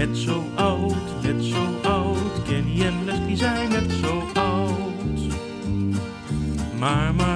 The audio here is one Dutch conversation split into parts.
Net zo oud, net zo oud. Kenny en Leslie zijn net zo oud. Maar maar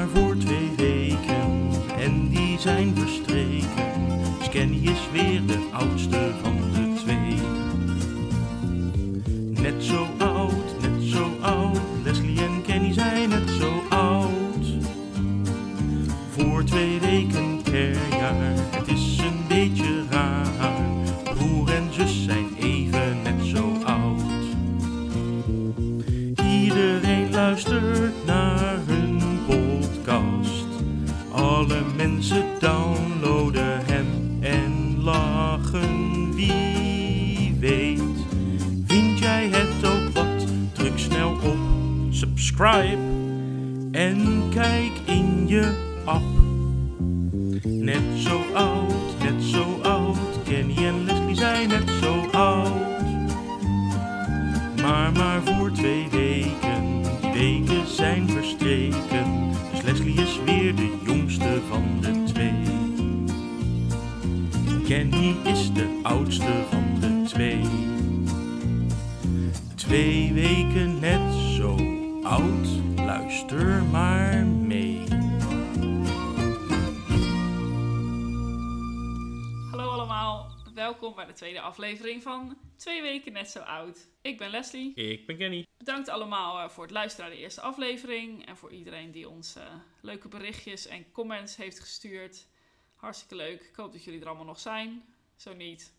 Net Zo Oud. Ik ben Leslie. Ik ben Kenny. Bedankt allemaal eh, voor het luisteren naar de eerste aflevering en voor iedereen die ons eh, leuke berichtjes en comments heeft gestuurd. Hartstikke leuk. Ik hoop dat jullie er allemaal nog zijn. Zo niet,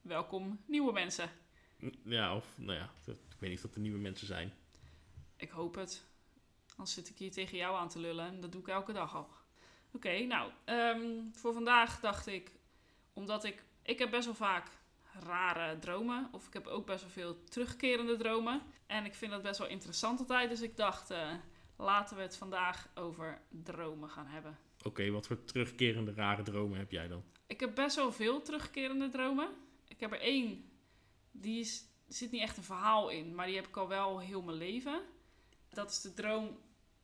welkom nieuwe mensen. Ja, of nou ja, ik weet niet of er nieuwe mensen zijn. Ik hoop het. Anders zit ik hier tegen jou aan te lullen en dat doe ik elke dag al. Oké, nou, ehm, voor vandaag dacht ik, omdat ik, ik heb best wel vaak rare dromen, of ik heb ook best wel veel terugkerende dromen. En ik vind dat best wel interessant altijd, dus ik dacht, eh, laten we het vandaag over dromen gaan hebben. Oké, wat voor terugkerende rare dromen heb jij dan? Ik heb best wel veel terugkerende dromen. Ik heb er één, die is, zit niet echt een verhaal in, maar die heb ik al wel heel mijn leven. Dat is de droom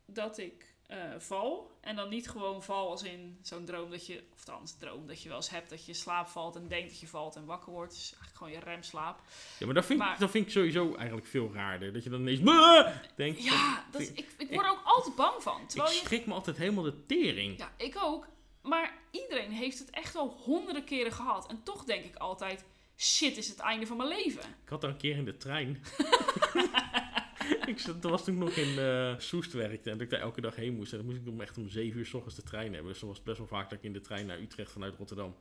dat ik eh, val. En dan niet gewoon val als in zo'n droom dat je, of althans droom dat je wel eens hebt dat je slaap valt en denkt dat je valt en wakker wordt. Dus eigenlijk gewoon je remslaap. Ja, maar dat vind, Maar- ik, dat vind ik sowieso eigenlijk veel raarder. Dat je dan ineens "Bah!" denkt. Ja, dat is, ik, ik word er ook altijd bang van. ik Terwijl je, schrik me altijd helemaal de tering. ja, ik ook. Maar iedereen heeft het echt al honderden keren gehad. En toch denk ik altijd, shit, is het einde van mijn leven. Ik had daar een keer in de trein. ik zat, was toen nog in eh Soest werkte en dat ik daar elke dag heen moest. En dan moest ik om echt om 7 uur s ochtends de trein hebben. Dus dan was het best wel vaak dat ik in de trein naar Utrecht vanuit Rotterdam.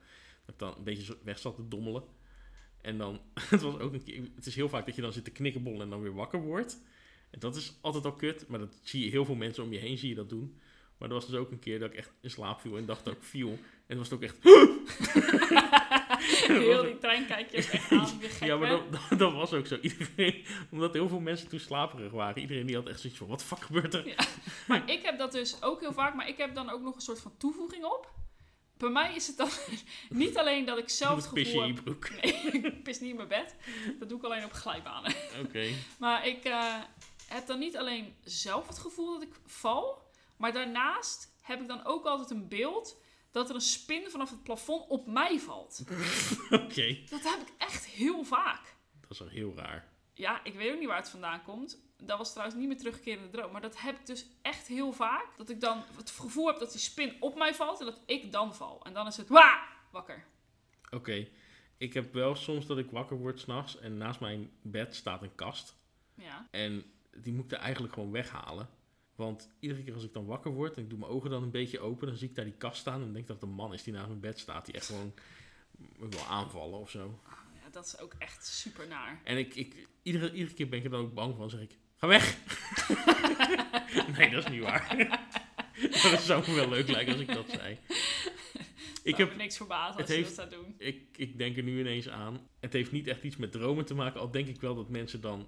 Dat ik dan een beetje weg zat te dommelen. En dan, het was ook een keer, het is heel vaak dat je dan zit te knikkenbollen en dan weer wakker wordt. En dat is altijd al kut, maar dat zie je heel veel mensen om je heen zie je dat doen. Maar er was dus ook een keer dat ik echt in slaap viel en dacht dat ik viel. En het was ook echt, Heel die trein kijk je ook echt aan. Je gek Ja, maar dat, dat, dat was ook zo. Iedereen, omdat heel veel mensen toen slaperig waren. Iedereen die had echt zoiets van, wat de fuck gebeurt er? Ja. Maar ik heb dat dus ook heel vaak, maar ik heb dan ook nog een soort van toevoeging op. Bij mij is het dan niet alleen dat ik zelf het het gevoel heb... je broek. Nee, ik pis niet in mijn bed. Dat doe ik alleen op glijbanen. Oké. Maar ik eh, heb dan niet alleen zelf het gevoel dat ik val, maar daarnaast heb ik dan ook altijd een beeld dat er een spin vanaf het plafond op mij valt. Oké. Dat heb ik echt heel vaak. Dat is wel heel raar. Ja, ik weet ook niet waar het vandaan komt. Dat was trouwens niet meer terugkerende droom. Maar dat heb ik dus echt heel vaak. Dat ik dan het gevoel heb dat die spin op mij valt en dat ik dan val. En dan is het wa wakker. Oké. Ik heb wel soms dat ik wakker word s'nachts en naast mijn bed staat een kast. Ja. En die moet ik er eigenlijk gewoon weghalen. Want iedere keer als ik dan wakker word en ik doe mijn ogen dan een beetje open, dan zie ik daar die kast staan en denk dat het een man is die naast mijn bed staat. Die echt gewoon wil aanvallen of zo. ja, dat is ook echt super naar. En ik, ik, iedere, iedere keer ben ik er dan ook bang van. zeg ik, ga weg. nee, dat is niet waar. Dat zou me wel leuk lijken als ik dat zei. Ik, heb, niks verbaasd als je dat zou doen. ik, ik denk er nu ineens aan. Het heeft niet echt iets met dromen te maken. Al denk ik wel dat mensen dan...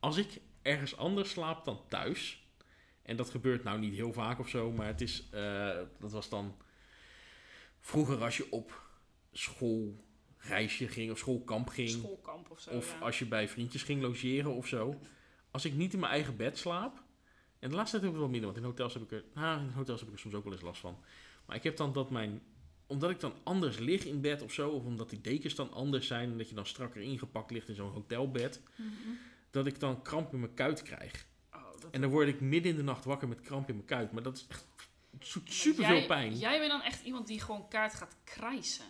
Als ik ergens anders slaap dan thuis... En dat gebeurt nou niet heel vaak of zo. Maar het is... eh, dat was dan... Vroeger als je op schoolreisje ging of schoolkamp ging... Schoolkamp of zo. Of ja. als je bij vriendjes ging logeren of zo. Als ik niet in mijn eigen bed slaap. En de laatste tijd heb ik het wel minder, want in hotels heb ik er. Nou, in hotels heb ik er soms ook wel eens last van. Maar ik heb dan dat mijn omdat ik dan anders lig in bed of zo, of omdat die dekens dan anders zijn en dat je dan strakker ingepakt ligt in zo'n hotelbed, Mhm. Dat ik dan kramp in mijn kuit krijg. Oh, dat En dan word ik midden in de nacht wakker met kramp in mijn kuit. Maar dat is echt super veel pijn. Jij bent dan echt iemand die gewoon kaart gaat krijsen.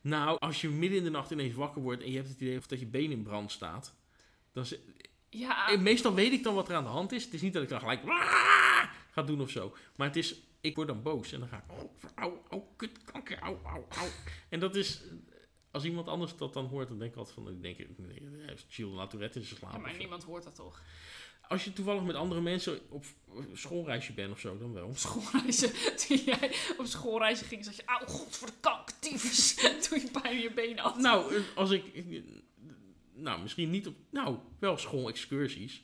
Nou, als je midden in de nacht ineens wakker wordt en je hebt het idee of dat je been in brand staat. Dan is- Ja, Eh, Meestal weet ik dan wat er aan de hand is. Het is niet dat ik dan gelijk ga doen of zo. Maar het is, ik word dan boos en dan ga ik, oh, au, au, kut, kanker, au, au, au. En dat is, als iemand anders dat dan hoort, dan denk ik altijd van, ik denk, hij heeft Gilles Latourette in zijn slaap. ja, maar niemand hoort dat toch? Als je toevallig met andere mensen op schoolreisje bent of zo, dan wel. Op schoolreizen, toen jij op schoolreizen ging, zat je, auw, god voor de tyfus. toen je bijna je benen had. Nou, eh, als ik, nou, misschien niet op, nou, wel schoolexcursies.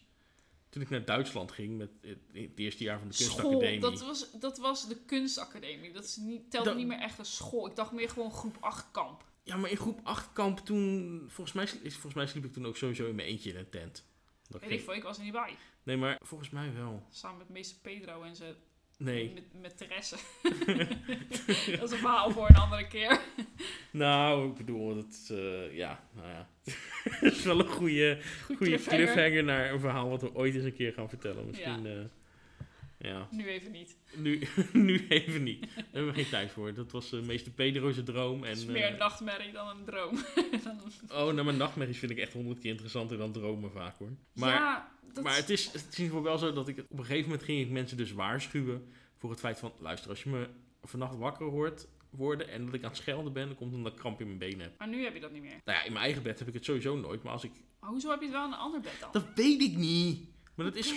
Toen ik naar Duitsland ging met het, eerste jaar van de School, kunstacademie. dat was, dat was de kunstacademie. Dat is niet, telde Dat- niet meer echt als school. Ik dacht meer gewoon groep 8 kamp. Ja, maar in groep 8 kamp toen, volgens mij, volgens mij sliep ik toen ook sowieso in mijn eentje in een tent. Dat Weet ging- ik veel, ik was er niet bij. Nee, maar volgens mij wel. Samen met meester Pedro en ze Nee. met, met Therese. dat is een verhaal voor een andere keer. Nou, ik bedoel, dat, eh, ja, nou ja. dat is wel een goede, Goed goede cliffhanger. cliffhanger naar een verhaal wat we ooit eens een keer gaan vertellen. Misschien, ja. Ja. Nu even niet. Nu, nu even niet. Daar hebben we geen tijd voor. Dat was eh, meester Pedro's droom. En, Het is meer eh, een nachtmerrie dan een droom. Oh, nou, mijn nachtmerries vind ik echt honderd keer interessanter dan dromen vaak hoor. Maar, ja, dat maar het, is, het is in ieder geval wel zo dat ik... Op een gegeven moment ging ik mensen dus waarschuwen voor het feit van... Luister, als je me vannacht wakker hoort worden en dat ik aan het schelden ben... dan komt omdat ik kramp in mijn benen heb. Maar nu heb je dat niet meer. Nou ja, in mijn eigen bed heb ik het sowieso nooit. Maar als ik... Maar hoezo heb je het wel in een ander bed dan? Dat weet ik niet. Maar dat is...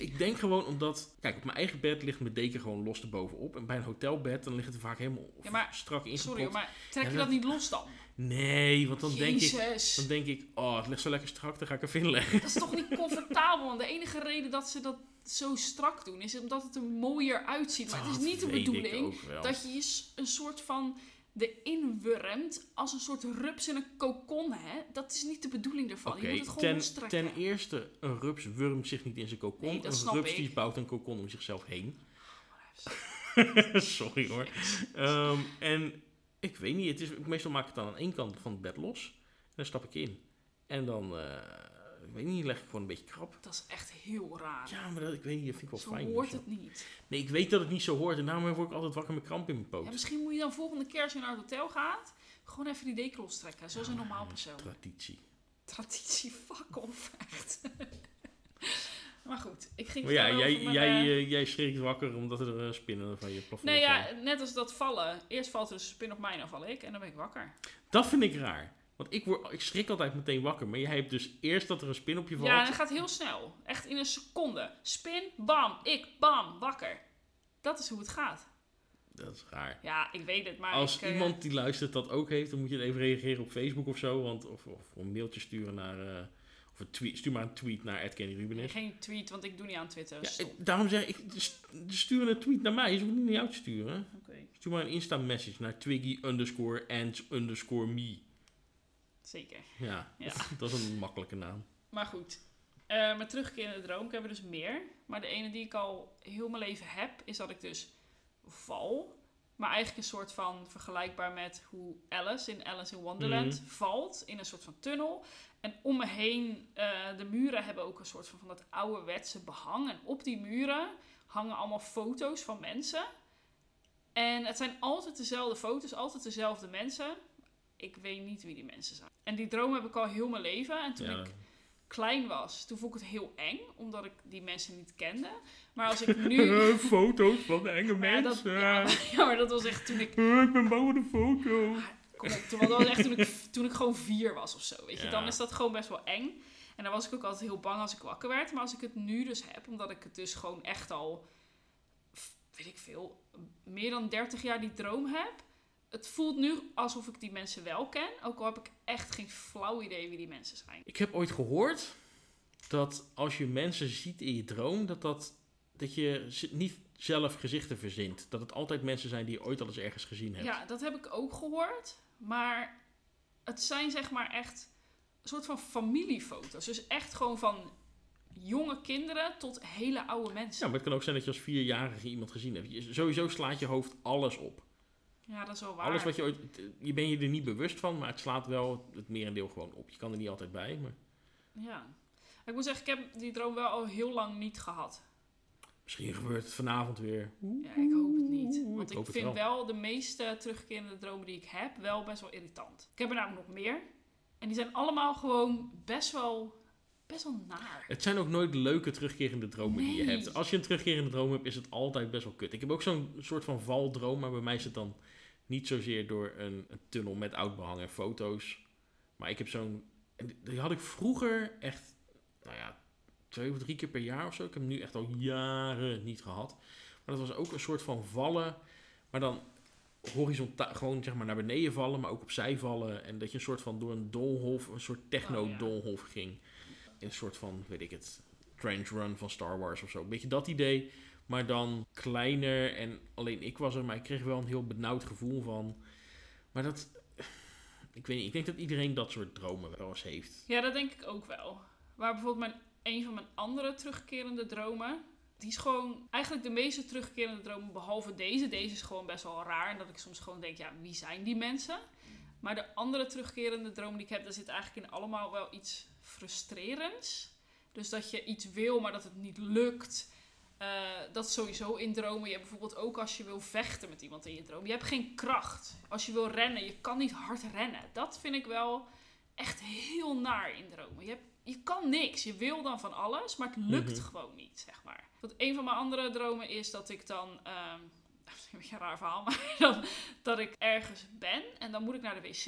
Ik denk gewoon omdat... Kijk, op mijn eigen bed ligt mijn deken gewoon los erbovenop. En bij een hotelbed dan ligt het vaak helemaal Ja, maar- strak ingepropt. Sorry, maar trek je dat- dat niet los dan? Nee, want dan denk, ik, dan denk ik... Oh, het ligt zo lekker strak, dan ga ik er leggen. Dat is toch niet comfortabel? Want de enige reden dat ze dat zo strak doen is omdat het er mooier uitziet. Maar het is niet de bedoeling dat je een soort van erin wurmt als een soort rups in een kokon. Hè? Dat is niet de bedoeling ervan. Oké, je moet het gewoon ten, ten eerste, een rups wurmt zich niet in zijn kokon. Nee, een rups ik. die bouwt een kokon om zichzelf heen. Sorry hoor. Ehm, en ik weet niet, het is, meestal maak ik het dan aan één kant van het bed los. En dan stap ik in. En dan, eh, ik weet niet, leg ik gewoon een beetje krap. Dat is echt heel raar. Ja, maar dat, ik weet niet, dat vind ik wel zo fijn. hoort zo. het niet. Nee, ik weet dat het niet zo hoort. En daarom word ik altijd wakker met kramp in mijn poot. Ja, misschien moet je dan volgende keer als je naar het hotel gaat, gewoon even die deken lostrekken. Zoals een normaal persoon. Traditie. Traditie, fuck off, echt. maar goed, ik ging Maar ja, jij, mijn, jij, eh, eh, jij schrikt wakker omdat er eh, spinnen van je plafond Nee, ja, net als dat vallen. Eerst valt er dus een spin op mij, dan val ik en dan ben ik wakker. Dat vind ik raar. Want ik, word, ik schrik altijd meteen wakker. Maar jij hebt dus eerst dat er een spin op je valt. Ja, het gaat heel snel. Echt in een seconde. Spin, bam, ik, bam, wakker. Dat is hoe het gaat. Dat is raar. Ja, ik weet het, maar Als ik, eh, iemand die luistert dat ook heeft, dan moet je even reageren op Facebook of zo. Want, of, of een mailtje sturen naar... eh, of een tweet, stuur maar een tweet naar Kenny nee, Rubenis. geen tweet, want ik doe niet aan Twitter. Ja, ik- daarom zeg ik, st- stuur een tweet naar mij. Ze hoeven niet naar jou te sturen. Oké, Stuur maar een Insta-message naar Twiggy underscore and underscore me. Zeker. Ja, Ja. dat is een makkelijke naam. Maar goed, eh met terugkeer in de droom, ik heb er dus meer. Maar de ene die ik al heel mijn leven heb, is dat ik dus val. Maar eigenlijk een soort van vergelijkbaar met hoe Alice in Alice in Wonderland Mhm. valt in een soort van tunnel. En om me heen, eh, de muren hebben ook een soort van, van dat ouderwetse behang. En op die muren hangen allemaal foto's van mensen. En het zijn altijd dezelfde foto's, altijd dezelfde mensen. Ik weet niet wie die mensen zijn. En die droom heb ik al heel mijn leven. En toen Ja, ik klein was, toen vond ik het heel eng, omdat ik die mensen niet kende. Maar als ik nu... foto's van de enge Maar ja, dat, mensen. ja, ja, maar dat was echt toen ik... Eh, ik ben bang voor de foto. Kom op, toen, dat was echt toen ik, toen ik gewoon vier was of zo, weet je. Ja. Dan is dat gewoon best wel eng. En dan was ik ook altijd heel bang als ik wakker werd. Maar als ik het nu dus heb, omdat ik het dus gewoon echt al, weet ik veel, meer dan 30 jaar die droom heb. Het voelt nu alsof ik die mensen wel ken. Ook al heb ik echt geen flauw idee wie die mensen zijn. Ik heb ooit gehoord dat als je mensen ziet in je droom, dat, dat, dat je niet zelf gezichten verzint. Dat het altijd mensen zijn die je ooit al eens ergens gezien hebt. Ja, dat heb ik ook gehoord. Maar het zijn zeg maar echt een soort van familiefoto's. Dus echt gewoon van jonge kinderen tot hele oude mensen. Ja, maar het kan ook zijn dat je als vierjarige iemand gezien hebt. Je, sowieso slaat je hoofd alles op. Ja, dat is wel waar. Alles wat je ooit... Je bent je er niet bewust van, maar het slaat wel het merendeel gewoon op. Je kan er niet altijd bij, maar Ja. Ik moet zeggen, ik heb die droom wel al heel lang niet gehad. misschien gebeurt het vanavond weer. Ja, ik hoop het niet. Want ik vind wel. wel. de meeste terugkerende dromen die ik heb wel best wel irritant. Ik heb er namelijk nog meer. En die zijn allemaal gewoon best wel, best wel naar. Het zijn ook nooit leuke terugkerende dromen die je hebt. Als je een terugkerende droom hebt, is het altijd best wel kut. Ik heb ook zo'n soort van valdroom, maar bij mij is het dan niet zozeer door een, een tunnel met oud behang en foto's. Maar ik heb zo'n... die- had ik vroeger echt, nou ja, twee of drie keer per jaar of zo. Ik heb hem nu echt al jaren niet gehad. Maar dat was ook een soort van vallen, maar dan horizontaal, gewoon zeg maar naar beneden vallen, maar ook opzij vallen. En dat je een soort van door een doolhof, een soort techno-doolhof ging. In een soort van, weet ik het, trench run van Star Wars of zo. Een beetje dat idee, maar dan kleiner. En alleen ik was er, maar ik kreeg wel een heel benauwd gevoel van. Maar dat, ik weet niet, ik denk dat iedereen dat soort dromen wel eens heeft. Ja, dat denk ik ook wel. Maar bijvoorbeeld mijn, een van mijn andere terugkerende dromen. Die is gewoon eigenlijk de meeste terugkerende dromen, behalve deze. Deze is gewoon best wel raar. En dat ik soms gewoon denk, ja, wie zijn die mensen? Maar de andere terugkerende dromen die ik heb, daar zit eigenlijk in allemaal wel iets frustrerends. Dus dat je iets wil, maar dat het niet lukt. Eh, dat is sowieso in dromen. Je hebt bijvoorbeeld ook als je wil vechten met iemand in je droom. Je hebt geen kracht. Als je wil rennen, je kan niet hard rennen. Dat vind ik wel echt heel naar in dromen. Je, hebt, je kan niks. Je wil dan van alles, maar het lukt Mhm. gewoon niet, zeg maar. Want een van mijn andere dromen is dat ik dan... ehm, dat is een beetje een raar verhaal, maar dan, dat ik ergens ben en dan moet ik naar de wc.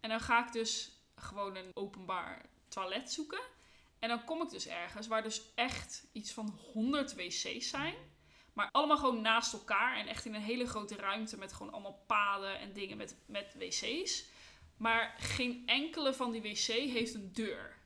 En dan ga ik dus gewoon een openbaar toilet zoeken. En dan kom ik dus ergens waar dus echt iets van 100 wc's zijn. Maar allemaal gewoon naast elkaar en echt in een hele grote ruimte met gewoon allemaal paden en dingen met, met wc's. Maar geen enkele van die wc heeft een deur.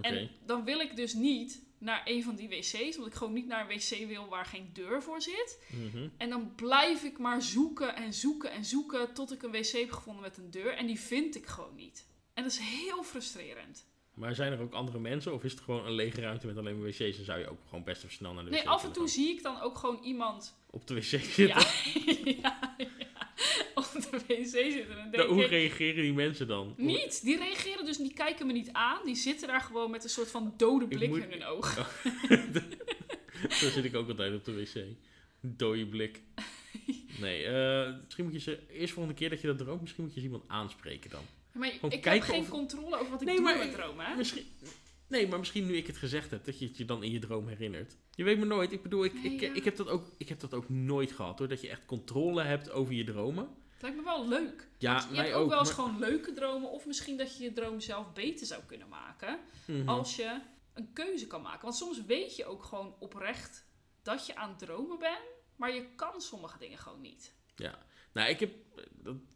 En dan wil ik dus niet naar een van die wc's, omdat ik gewoon niet naar een wc wil waar geen deur voor zit. Mhm. En dan blijf ik maar zoeken en zoeken en zoeken tot ik een wc heb gevonden met een deur. En die vind ik gewoon niet. En dat is heel frustrerend. Maar zijn er ook andere mensen of is het gewoon een lege ruimte met alleen maar wc's en zou je ook gewoon best even snel naar de wc Nee, af en toe gaan? zie ik dan ook gewoon iemand op de wc zitten? ja, ja, ja, op de wc zitten. En dan denk Nou, hoe ik, reageren die mensen dan? niet. Die reageren dus, die kijken me niet aan. Die zitten daar gewoon met een soort van dode blik moet- in hun ogen. Zo zit ik ook altijd op de wc. Dode blik. Nee, eh, misschien moet je ze eerst volgende keer dat je dat droomt, misschien moet je eens iemand aanspreken dan. Maar Gewoon ik heb geen of- controle over wat ik Nee, doe maar- met dromen, hè? Misschien, nee, maar misschien nu ik het gezegd heb, dat je het je dan in je droom herinnert. Je weet me nooit. Ik bedoel, ik, Nee, ik, ja. ik, heb dat ook, ik heb dat ook nooit gehad hoor. Dat je echt controle hebt over je dromen. Het lijkt me wel leuk. Ja, je mij hebt ook, ook, wel eens maar- gewoon leuke dromen. Of misschien dat je je droom zelf beter zou kunnen maken. Mhm. Als je een keuze kan maken. Want soms weet je ook gewoon oprecht dat je aan het dromen bent. Maar je kan sommige dingen gewoon niet. Nou, ik heb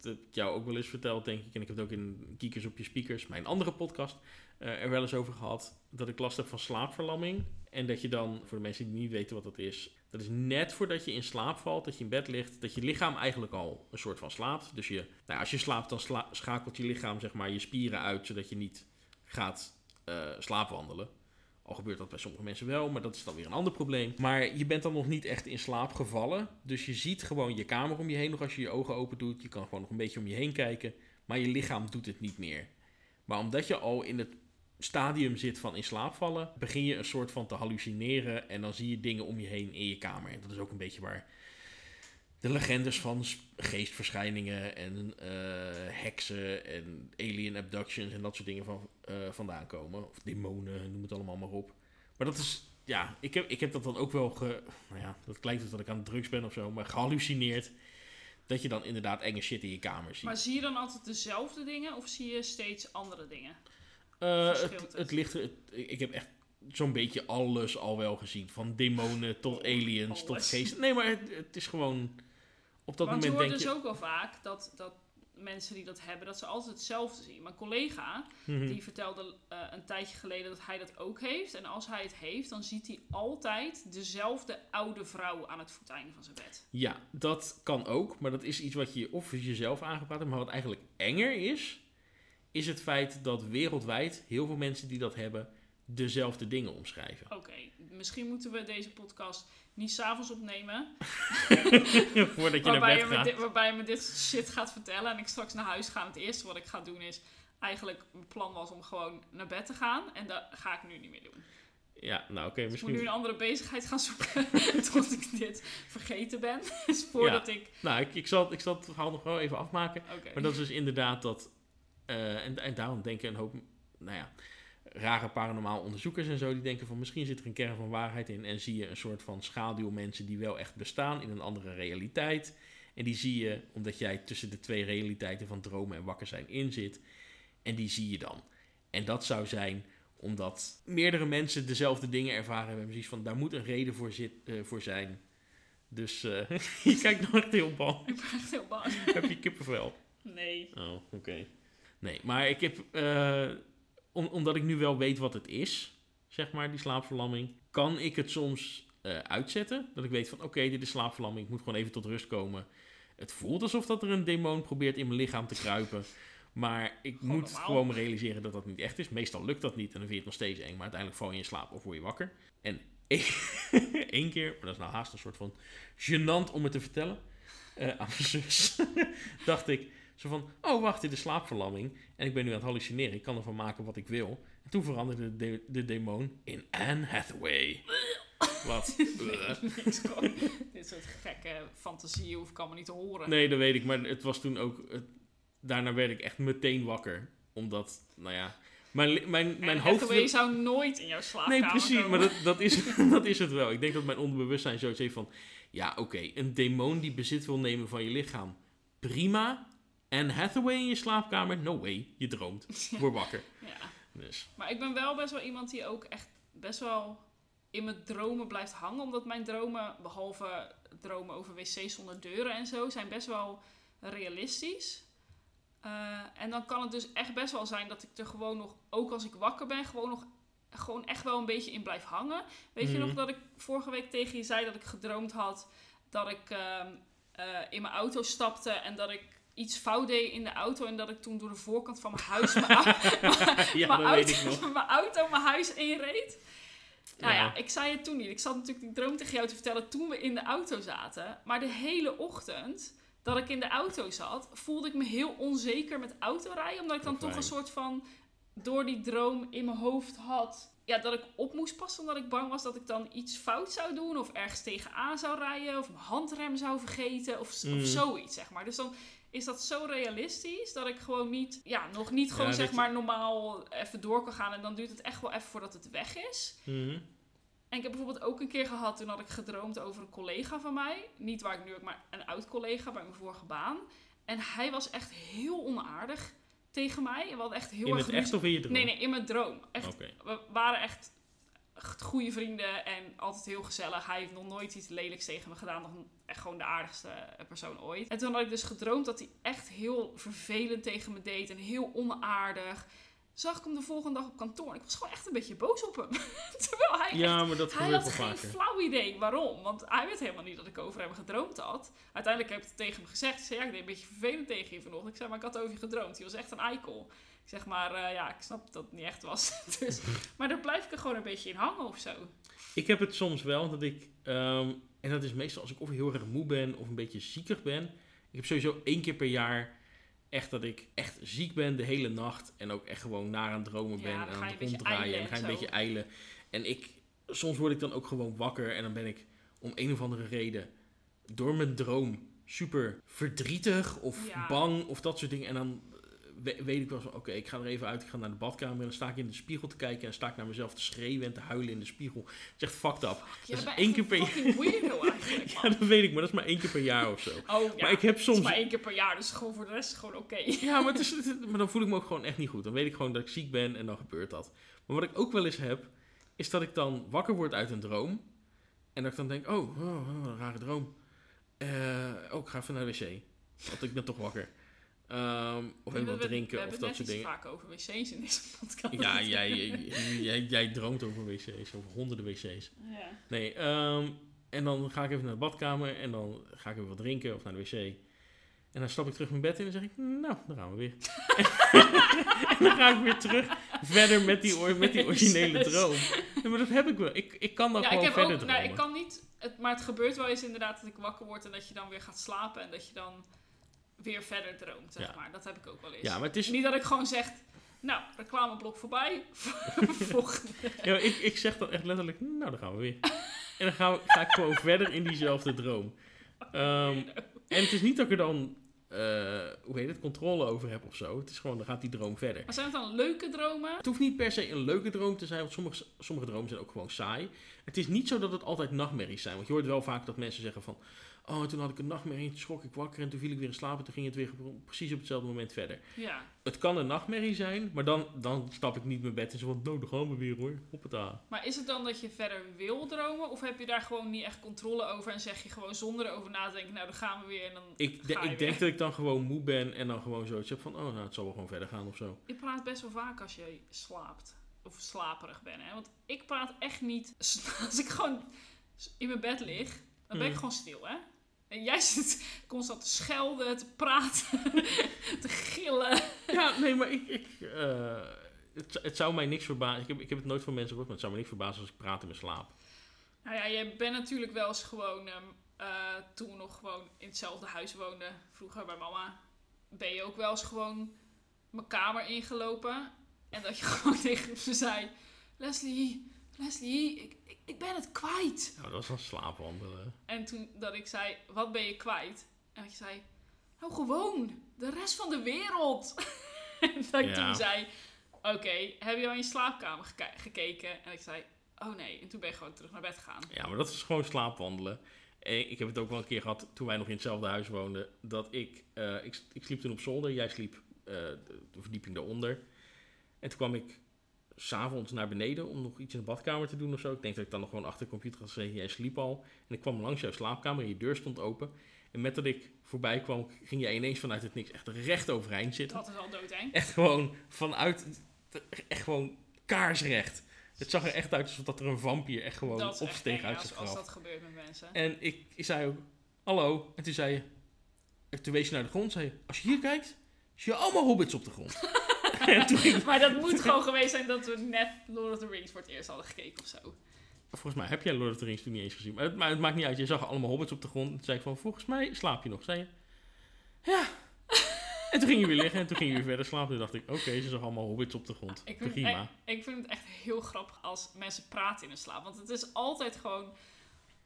dat ik jou ook wel eens verteld, denk ik. En ik heb het ook in Kiekers op je Speakers, mijn andere podcast, eh, er wel eens over gehad. Dat ik last heb van slaapverlamming. En dat je dan, voor de mensen die niet weten wat dat is, dat is net voordat je in slaap valt, dat je in bed ligt, dat je lichaam eigenlijk al een soort van slaapt. Dus je, nou ja, als je slaapt, dan schakelt je lichaam zeg maar je spieren uit, zodat je niet gaat eh, slaapwandelen. Al gebeurt dat bij sommige mensen wel, maar dat is dan weer een ander probleem. Maar je bent dan nog niet echt in slaap gevallen. Dus je ziet gewoon je kamer om je heen nog als je je ogen open doet. Je kan gewoon nog een beetje om je heen kijken. Maar je lichaam doet het niet meer. Maar omdat je al in het stadium zit van in slaap vallen, begin je een soort van te hallucineren. En dan zie je dingen om je heen in je kamer. En dat is ook een beetje waar de legendes van geestverschijningen en eh, heksen en alien abductions en dat soort dingen van, eh, vandaan komen. Of demonen, noem het allemaal maar op. Maar dat is, ja, ik heb, ik heb dat dan ook wel, ge, nou ja, dat klinkt dus dat ik aan drugs ben of zo, maar gehallucineerd. Dat je dan inderdaad enge shit in je kamer ziet. Maar zie je dan altijd dezelfde dingen of zie je steeds andere dingen? Eh, het, het? het ligt het- ik heb echt zo'n beetje alles al wel gezien. Van demonen tot aliens tot geesten. Nee, maar het, het is gewoon, op dat Want je moment hoort denk dus je... ook wel vaak dat, dat mensen die dat hebben, dat ze altijd hetzelfde zien. Mijn collega, Mhm. die vertelde eh, een tijdje geleden dat hij dat ook heeft. En als hij het heeft, dan ziet hij altijd dezelfde oude vrouw aan het voeteinde van zijn bed. Ja, dat kan ook. Maar dat is iets wat je of jezelf aangepraat hebt. Maar wat eigenlijk enger is, is het feit dat wereldwijd heel veel mensen die dat hebben, dezelfde dingen omschrijven. Oké, misschien moeten we deze podcast niet s'avonds opnemen. Voordat je naar Waarbij bed je, me gaat. dit, waarbij je me dit shit gaat vertellen en ik straks naar huis ga. En het eerste wat ik ga doen is... Eigenlijk, mijn plan was om gewoon naar bed te gaan. En dat ga ik nu niet meer doen. Ja, nou oké, Dus ik moet nu misschien... een andere bezigheid gaan zoeken. tot ik dit vergeten ben. Dus voordat ik... Nou, ik, ik, zal, ik zal het verhaal nog wel even afmaken. Maar dat is dus inderdaad dat... eh, en, en daarom denken een hoop, nou ja, rare paranormaal onderzoekers en zo... die denken van misschien zit er een kern van waarheid in... en zie je een soort van schaduwmensen die wel echt bestaan in een andere realiteit... En die zie je omdat jij tussen de twee realiteiten van dromen en wakker zijn in zit. En die zie je dan. En dat zou zijn omdat meerdere mensen dezelfde dingen ervaren hebben. Precies van, daar moet een reden voor, zit, eh, voor zijn. Dus eh, je kijkt nog echt heel bang. Ik ben echt heel bang. heb je kippenvel? Nee. Oh, oké. Nee, maar ik heb, eh, om- omdat ik nu wel weet wat het is, zeg maar, die slaapverlamming, kan ik het soms eh, uitzetten. Dat ik weet van, oké, dit is slaapverlamming, ik moet gewoon even tot rust komen. Het voelt alsof dat er een demon probeert in mijn lichaam te kruipen. Maar ik Gewoon moet normaal. gewoon realiseren dat dat niet echt is. Meestal lukt dat niet en dan vind je het nog steeds eng. Maar uiteindelijk val je in slaap of word je wakker. En één keer, maar dat is nou haast een soort van gênant om het te vertellen, eh, aan mijn zus, dacht ik zo van, oh wacht, dit is slaapverlamming. En ik ben nu aan het hallucineren, ik kan ervan maken wat ik wil. En toen veranderde de, de, de demon in Anne Hathaway. Wat? Niks. Dit soort gekke fantasieën hoef ik allemaal niet te horen. Nee, dat weet ik. Maar het was toen ook... het- daarna werd ik echt meteen wakker. Omdat, nou ja... Mijn, mijn, mijn hoofd... Hathaway zou nooit in jouw slaapkamer Nee, precies. komen. Maar dat, dat, is, dat is het wel. Ik denk dat mijn onderbewustzijn zoiets heeft van... Ja, oké. een demon die bezit wil nemen van je lichaam. Prima. En Hathaway in je slaapkamer? No way. Je droomt. Word wakker. Ja. Dus... Maar ik ben wel best wel iemand die ook echt best wel in mijn dromen blijft hangen. Omdat mijn dromen, behalve dromen over wc's zonder deuren en zo, zijn best wel realistisch. Eh, en dan kan het dus echt best wel zijn dat ik er gewoon nog, ook als ik wakker ben, gewoon nog gewoon echt wel een beetje in blijf hangen. Weet je Mhm. nog dat ik vorige week tegen je zei dat ik gedroomd had dat ik ehm, eh, in mijn auto stapte en dat ik iets fout deed in de auto en dat ik toen door de voorkant van mijn huis mijn, au- Ja, mijn dat weet auto, mijn auto mijn huis inreed. Nou ja. Ja. ik zei het toen niet. Ik zat natuurlijk die droom tegen jou te vertellen toen we in de auto zaten. Maar de hele ochtend dat ik in de auto zat, voelde ik me heel onzeker met autorijden. Omdat ik dan toch een soort van door die droom in mijn hoofd had. Ja, dat ik op moest passen omdat ik bang was dat ik dan iets fout zou doen. Of ergens tegenaan zou rijden. Of mijn handrem zou vergeten. Of, Mm. of zoiets, zeg maar. Dus dan is dat zo realistisch dat ik gewoon niet, ja, nog niet gewoon Ja, zeg maar normaal even door kan gaan. En dan duurt het echt wel even voordat het weg is. Mhm. En ik heb bijvoorbeeld ook een keer gehad, toen had ik gedroomd over een collega van mij. Niet waar ik nu ook, maar een oud collega bij mijn vorige baan. En hij was echt heel onaardig tegen mij. En we hadden echt heel In erg het echt of in je droom? Nee, nee, in mijn droom. Echt, Oké. We waren echt goede vrienden en altijd heel gezellig. Hij heeft nog nooit iets lelijks tegen me gedaan. Nog echt gewoon de aardigste persoon ooit. En toen had ik dus gedroomd dat hij echt heel vervelend tegen me deed. En heel onaardig. Zag ik hem de volgende dag op kantoor. En ik was gewoon echt een beetje boos op hem. Terwijl hij Ja, maar dat hij had geen vaker. flauw idee waarom. Want hij weet helemaal niet dat ik over hem gedroomd had. Uiteindelijk heb ik het tegen hem gezegd. Ik zei, ja, ik deed een beetje vervelend tegen je vanochtend. Ik zei, maar ik had over je gedroomd. Hij was echt een eikel. Ik zeg maar, eh, ja, ik snap dat het niet echt was. dus, maar daar blijf ik er gewoon een beetje in hangen of zo. Ik heb het soms wel dat ik, ehm, en dat is meestal als ik of heel erg moe ben of een beetje ziekig ben. Ik heb sowieso één keer per jaar echt dat ik echt ziek ben de hele nacht en ook echt gewoon naar aan het dromen ben en aan het ronddraaien en ga je een beetje eilen. En ik, soms word ik dan ook gewoon wakker en dan ben ik om een of andere reden door mijn droom super verdrietig of Ja. bang of dat soort dingen. En dan we- weet ik wel van, oké, ik ga er even uit, ik ga naar de badkamer en dan sta ik in de spiegel te kijken en sta ik naar mezelf te schreeuwen en te huilen in de spiegel. Echt fucked up. Je is één keer per jaar. Ja, dat weet ik, maar dat is maar één keer per jaar of zo. Oh, ja. Maar ik heb soms... is maar één keer per jaar, dus gewoon voor de rest gewoon oké. Ja, maar, het is, het- maar dan voel ik me ook gewoon echt niet goed. Dan weet ik gewoon dat ik ziek ben en dan gebeurt dat. Maar wat ik ook wel eens heb, is dat ik dan wakker word uit een droom. En dat ik dan denk, oh, oh, oh, een rare droom. Eh, oh, ik ga even naar de wc. Want ik ben toch wakker. Ehm, of wat We- drinken we of hebben dat soort dingen. vaak over wc's in deze podcast. Ja, jij, jij, droomt over wc's, over honderden wc's. Ja. Nee, ehm, en dan ga ik even naar de badkamer en dan ga ik even wat drinken of naar de wc. En dan stap ik terug mijn bed in en zeg ik, nou, dan gaan we weer. en dan ga ik weer terug verder met die, met die originele droom. Ja, maar dat heb ik wel. Ik, ik kan dan Ja, ik gewoon heb verder ook, dromen. nou, ik kan niet, het, maar het gebeurt wel eens inderdaad dat ik wakker word en dat je dan weer gaat slapen en dat je dan weer verder droomt, zeg Ja. maar. Dat heb ik ook wel eens. Ja, maar het is... Niet dat ik gewoon zeg, nou, reclameblok voorbij, volgende. Ja, ik, ik zeg dan echt letterlijk, nou, dan gaan we weer. En dan we, ga ik gewoon verder in diezelfde droom. Ehm, en het is niet dat ik er dan, eh, hoe heet het, controle over heb of zo. Het is gewoon, dan gaat die droom verder. Maar zijn het dan leuke dromen? Het hoeft niet per se een leuke droom te zijn, want sommige, sommige dromen zijn ook gewoon saai. Het is niet zo dat het altijd nachtmerries zijn. Want je hoort wel vaak dat mensen zeggen van... Oh, toen had ik een nachtmerrie, en toen schrok ik wakker en toen viel ik weer in slaap en toen ging het weer precies op hetzelfde moment verder. Ja. Het kan een nachtmerrie zijn, maar dan, dan stap ik niet mijn bed in zo van... Nou, dan gaan we weer hoor, hoppata. Maar is het dan dat je verder wil dromen? Of heb je daar gewoon niet echt controle over en zeg je gewoon zonder erover na te denken, nou dan gaan we weer en dan Ik, de- ga je ik weer. denk dat ik dan gewoon moe ben en dan gewoon zoiets heb van... Oh, nou, het zal wel gewoon verder gaan of zo. Je praat best wel vaak als je slaapt. Of slaperig bent, hè? Want ik praat echt niet... Als ik gewoon in mijn bed lig, dan ben ik Mm. gewoon stil, hè? En jij zit constant te schelden, te praten, te gillen. Ja, nee, maar ik... ik eh, het, het zou mij niks verbazen. Ik heb, ik heb het nooit van mensen gehoord, maar het zou me niks verbazen als ik praat in mijn slaap. Nou ja, je bent natuurlijk wel eens gewoon... ehm, eh, toen we nog gewoon in hetzelfde huis woonden, vroeger bij mama... Ben je ook wel eens gewoon mijn kamer ingelopen. En dat je gewoon tegen me zei... Leslie, Leslie, ik, ik, ik ben het kwijt. Nou, dat was dan slaapwandelen. En toen dat ik zei, wat ben je kwijt? En dat je zei, nou gewoon, de rest van de wereld. en dat ik Ja. toen zei, oké, heb je al in je slaapkamer geke- gekeken? En ik zei, oh nee. En toen ben je gewoon terug naar bed gegaan. Ja, maar dat is gewoon slaapwandelen. En ik heb het ook wel een keer gehad toen wij nog in hetzelfde huis woonden. Dat ik, eh, ik, ik sliep toen op zolder, jij sliep eh, de, de verdieping daaronder. En toen kwam ik s'avonds naar beneden om nog iets in de badkamer te doen of zo. Ik denk dat ik dan nog gewoon achter de computer had gezeten. Jij sliep al. En ik kwam langs jouw slaapkamer en je deur stond open. En met dat ik voorbij kwam, ging jij ineens vanuit het niks echt recht overeind zitten. Dat is al doodeng. Echt gewoon vanuit, echt gewoon kaarsrecht. Het zag er echt uit alsof dat er een vampier echt gewoon Dat is echt opsteeg uit als, zijn als graf. dat gebeurt met mensen. En ik, ik zei ook, hallo. En toen zei je, en toen wees je naar de grond, zei je, als je hier kijkt, zie je allemaal hobbits op de grond. ging, Maar dat moet gewoon geweest zijn dat we net Lord of the Rings voor het eerst hadden gekeken of zo. volgens mij heb jij Lord of the Rings toen niet eens gezien. Maar het, maar het maakt niet uit, je zag allemaal hobbits op de grond. En toen zei ik van, volgens mij slaap je nog. Zei je, ja. en toen ging je weer liggen en toen ging je weer verder slapen. Toen dacht ik, oké, ze zag allemaal hobbits op de grond. Ik vind, Prima. ik, ik vind het echt heel grappig als mensen praten in hun slaap. Want het is altijd gewoon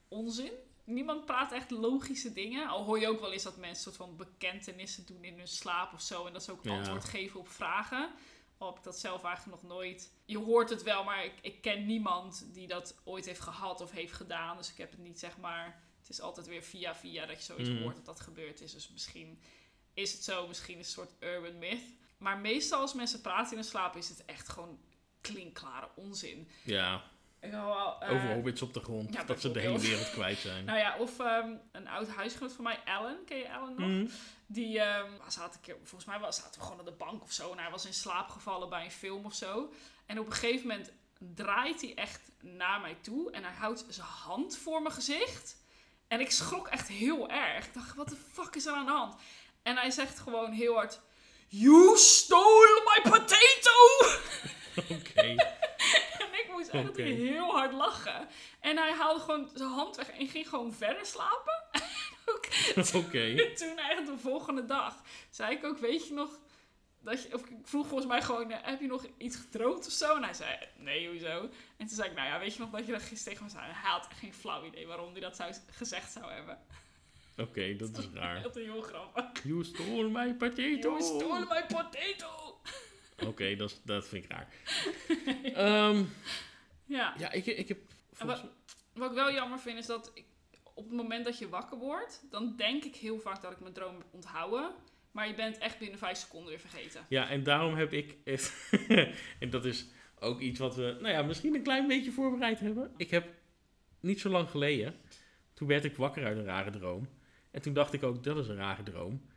onzin. Niemand praat echt logische dingen. Al hoor je ook wel eens dat mensen soort van bekentenissen doen in hun slaap of zo. En dat ze ook Ja. antwoord geven op vragen. Al heb ik dat zelf eigenlijk nog nooit. Je hoort het wel, maar ik, ik ken niemand die dat ooit heeft gehad of heeft gedaan. Dus ik heb het niet zeg maar. Het is altijd weer via via dat je zoiets Mhm. hoort dat dat gebeurd is. Dus misschien is het zo, misschien is het een soort urban myth. Maar meestal als mensen praten in hun slaap is het echt gewoon klinkklare onzin. Ja, Eh, over hobbits op de grond. ja, dat ze de hele wereld kwijt zijn. Nou ja, of ehm, een oud huisgenoot van mij, Ellen, ken je Ellen nog? Mhm. Die ehm, zat een keer, volgens mij was, zaten we gewoon op de bank of zo. En hij was in slaap gevallen bij een film of zo. En op een gegeven moment draait hij echt naar mij toe. En hij houdt zijn hand voor mijn gezicht. En ik schrok echt heel erg. Ik dacht, wat de fuck is er aan de hand? En hij zegt gewoon heel hard... You stole my potato! Oké. En Oké. heel hard lachen. En hij haalde gewoon zijn hand weg en ging gewoon verder slapen. Oké. toen eigenlijk de volgende dag zei ik ook, weet je nog... Dat je, of ik vroeg volgens mij gewoon, heb je nog iets gedroomd of zo? En hij zei, nee, hoezo? En toen zei ik, nou ja, weet je nog dat je dat gisteren tegen me zei? Hij had echt geen flauw idee waarom hij dat zou, gezegd zou hebben. Oké, dat is raar. Dat is heel grappig. You stole my potato. You stole my potato! Oké, dat, is- dat vind ik raar. Ehm, Ja. ja, ik, ik heb... volgens mij- Wat ik wel jammer vind is dat ik, op het moment dat je wakker wordt, dan denk ik heel vaak dat ik mijn droom heb onthouden. Maar je bent echt binnen vijf seconden weer vergeten. Ja, en daarom heb ik... en dat is ook iets wat we, nou ja, misschien een klein beetje voorbereid hebben. Ik heb niet zo lang geleden, toen werd ik wakker uit een rare droom. En toen dacht ik ook, dat is een rare droom.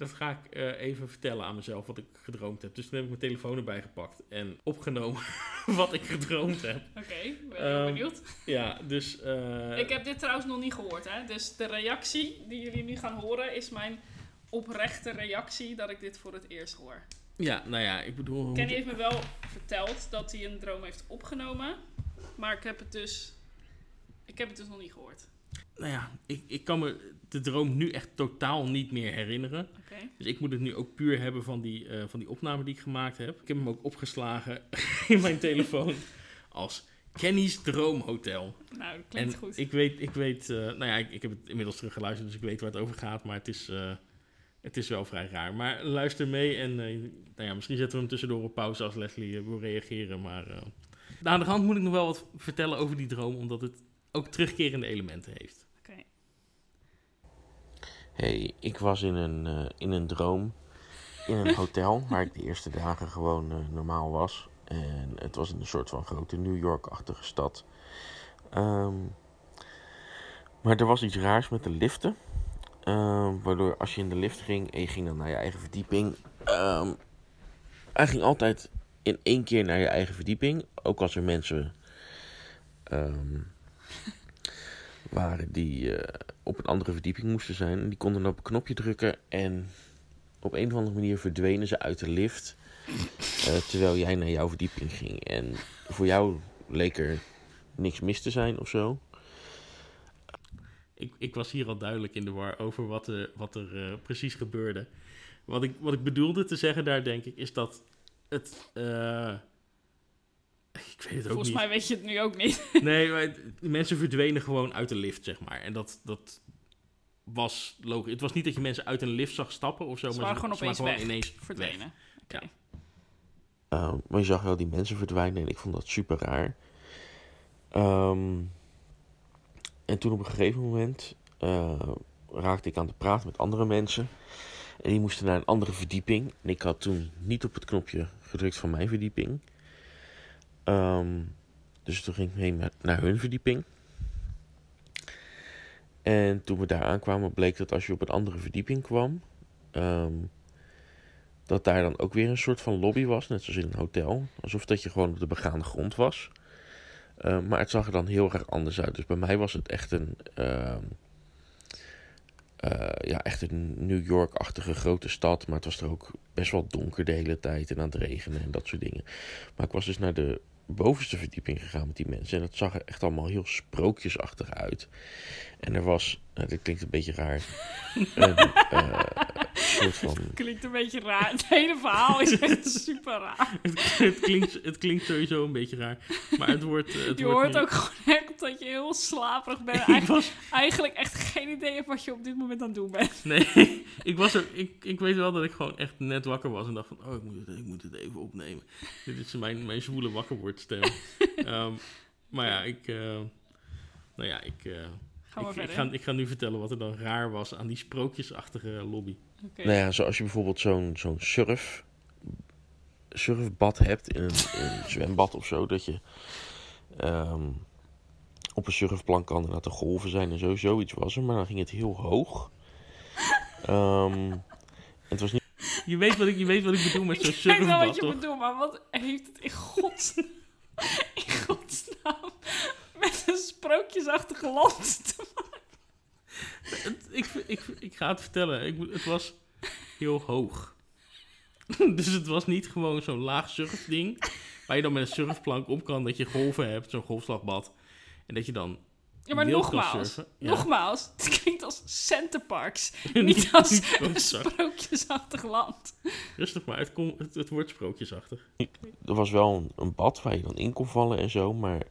Dat ga ik eh, even vertellen aan mezelf wat ik gedroomd heb. Dus toen heb ik mijn telefoon erbij gepakt en opgenomen wat ik gedroomd heb. Oké, ben Ehm, benieuwd. Ja, dus... eh, Ik heb dit trouwens nog niet gehoord, hè. Dus de reactie die jullie nu gaan horen is mijn oprechte reactie dat ik dit voor het eerst hoor. Ja, nou ja, ik bedoel... Kenny heeft me wel verteld dat hij een droom heeft opgenomen. Maar ik heb het dus, ik heb het dus nog niet gehoord. Nou ja, ik, ik kan me de droom nu echt totaal niet meer herinneren. Dus ik moet het nu ook puur hebben van die, eh, van die opname die ik gemaakt heb. Ik heb hem ook opgeslagen in mijn telefoon als Kenny's Droomhotel. Nou, dat klinkt en goed. ik weet, ik weet eh, nou ja, ik, ik heb het inmiddels teruggeluisterd, dus ik weet waar het over gaat. Maar het is, eh, het is wel vrij raar. Maar luister mee en nou ja, misschien zetten we hem tussendoor op pauze als Leslie wil reageren. Maar aan de hand moet ik nog wel wat vertellen over die droom, omdat het ook terugkerende elementen heeft. Hey, ik was in een, eh, in een droom in een hotel waar ik de eerste dagen gewoon eh, normaal was. En het was in een soort van grote New York-achtige stad. Ehm, maar er was iets raars met de liften. Ehm, waardoor als je in de lift ging en je ging dan naar je eigen verdieping. ehm, hij ging altijd in één keer naar je eigen verdieping. Ook als er mensen waren die eh, op een andere verdieping moesten zijn. Die konden op een knopje drukken en op een of andere manier verdwenen ze uit de lift. eh, terwijl jij naar jouw verdieping ging. En voor jou leek er niks mis te zijn of zo. Ik, ik was hier al duidelijk in de war over wat er, wat er eh, precies gebeurde. Wat ik, wat ik bedoelde te zeggen daar, denk ik, is dat het... ik weet het ook Volgens niet. mij weet je het nu ook niet. Nee, maar mensen verdwenen gewoon uit de lift, zeg maar. En dat, dat was logisch. Het was niet dat je mensen uit een lift zag stappen of zo. Ze maar waren gewoon opeens weg. ineens Verdwenen. Oké. Ja. Uh, maar je zag wel die mensen verdwijnen en ik vond dat super raar. Ehm, en toen op een gegeven moment eh, raakte ik aan de praat met andere mensen. En die moesten naar een andere verdieping. En ik had toen niet op het knopje gedrukt van mijn verdieping. Ehm, dus toen ging ik mee naar, hun verdieping. En toen we daar aankwamen bleek dat als je op een andere verdieping kwam... ehm, dat daar dan ook weer een soort van lobby was, net zoals in een hotel. Alsof dat je gewoon op de begaande grond was. Uh, maar het zag er dan heel erg anders uit. Dus bij mij was het echt een, uh, ja, echt een New York-achtige grote stad. Maar het was er ook best wel donker de hele tijd en aan het regenen en dat soort dingen. Maar ik was dus naar de bovenste verdieping gegaan met die mensen. En dat zag er echt allemaal heel sprookjesachtig uit. En er was, nou, dit klinkt een beetje raar, uh, soort van... Klinkt een beetje raar. Het hele verhaal is echt super raar. het, het, klinkt, het klinkt sowieso een beetje raar. Maar het wordt... Het je wordt hoort nu- ook gewoon echt dat je heel slaperig bent. ik Eigen- was, eigenlijk echt geen idee hebt wat je op dit moment aan het doen bent. nee, ik was er, ik, ik weet wel dat ik gewoon echt net wakker was en dacht van, oh, ik moet het, ik moet het even opnemen. Dit is mijn, mijn zwoele wakkerwordstem. Ehm maar ja, ik, eh, nou ja, ik, eh, Gaan we ik, ga, ik ga nu vertellen wat er dan raar was aan die sprookjesachtige lobby. Oké. Nou ja, zoals je bijvoorbeeld zo'n zo'n surf, surfbad hebt in een, in een zwembad of zo. Dat je ehm, op een surfplank kan en dat er golven zijn en zo. Zoiets was er, maar dan ging het heel hoog. Ehm, het was niet Je weet wat ik, je weet wat ik bedoel met zo'n Ik weet wel surfbad, wat je toch? bedoelt, maar wat heeft het in godsnaam, in godsnaam met een sprookjesachtige land te Het- ik, ik, ik ga het vertellen. Ik, het was heel hoog. dus het was niet gewoon zo'n laag surfding. Waar je dan met een surfplank op kan. Dat je golven hebt, zo'n golfslagbad. En dat je dan Ja, maar nogmaals. Ja. nogmaals, het klinkt als Centerparks, Niet- niet als een sprookjesachtig land. Rustig maar, het, kon, het, het wordt sprookjesachtig. er was wel een, een bad waar je dan in kon vallen en zo, maar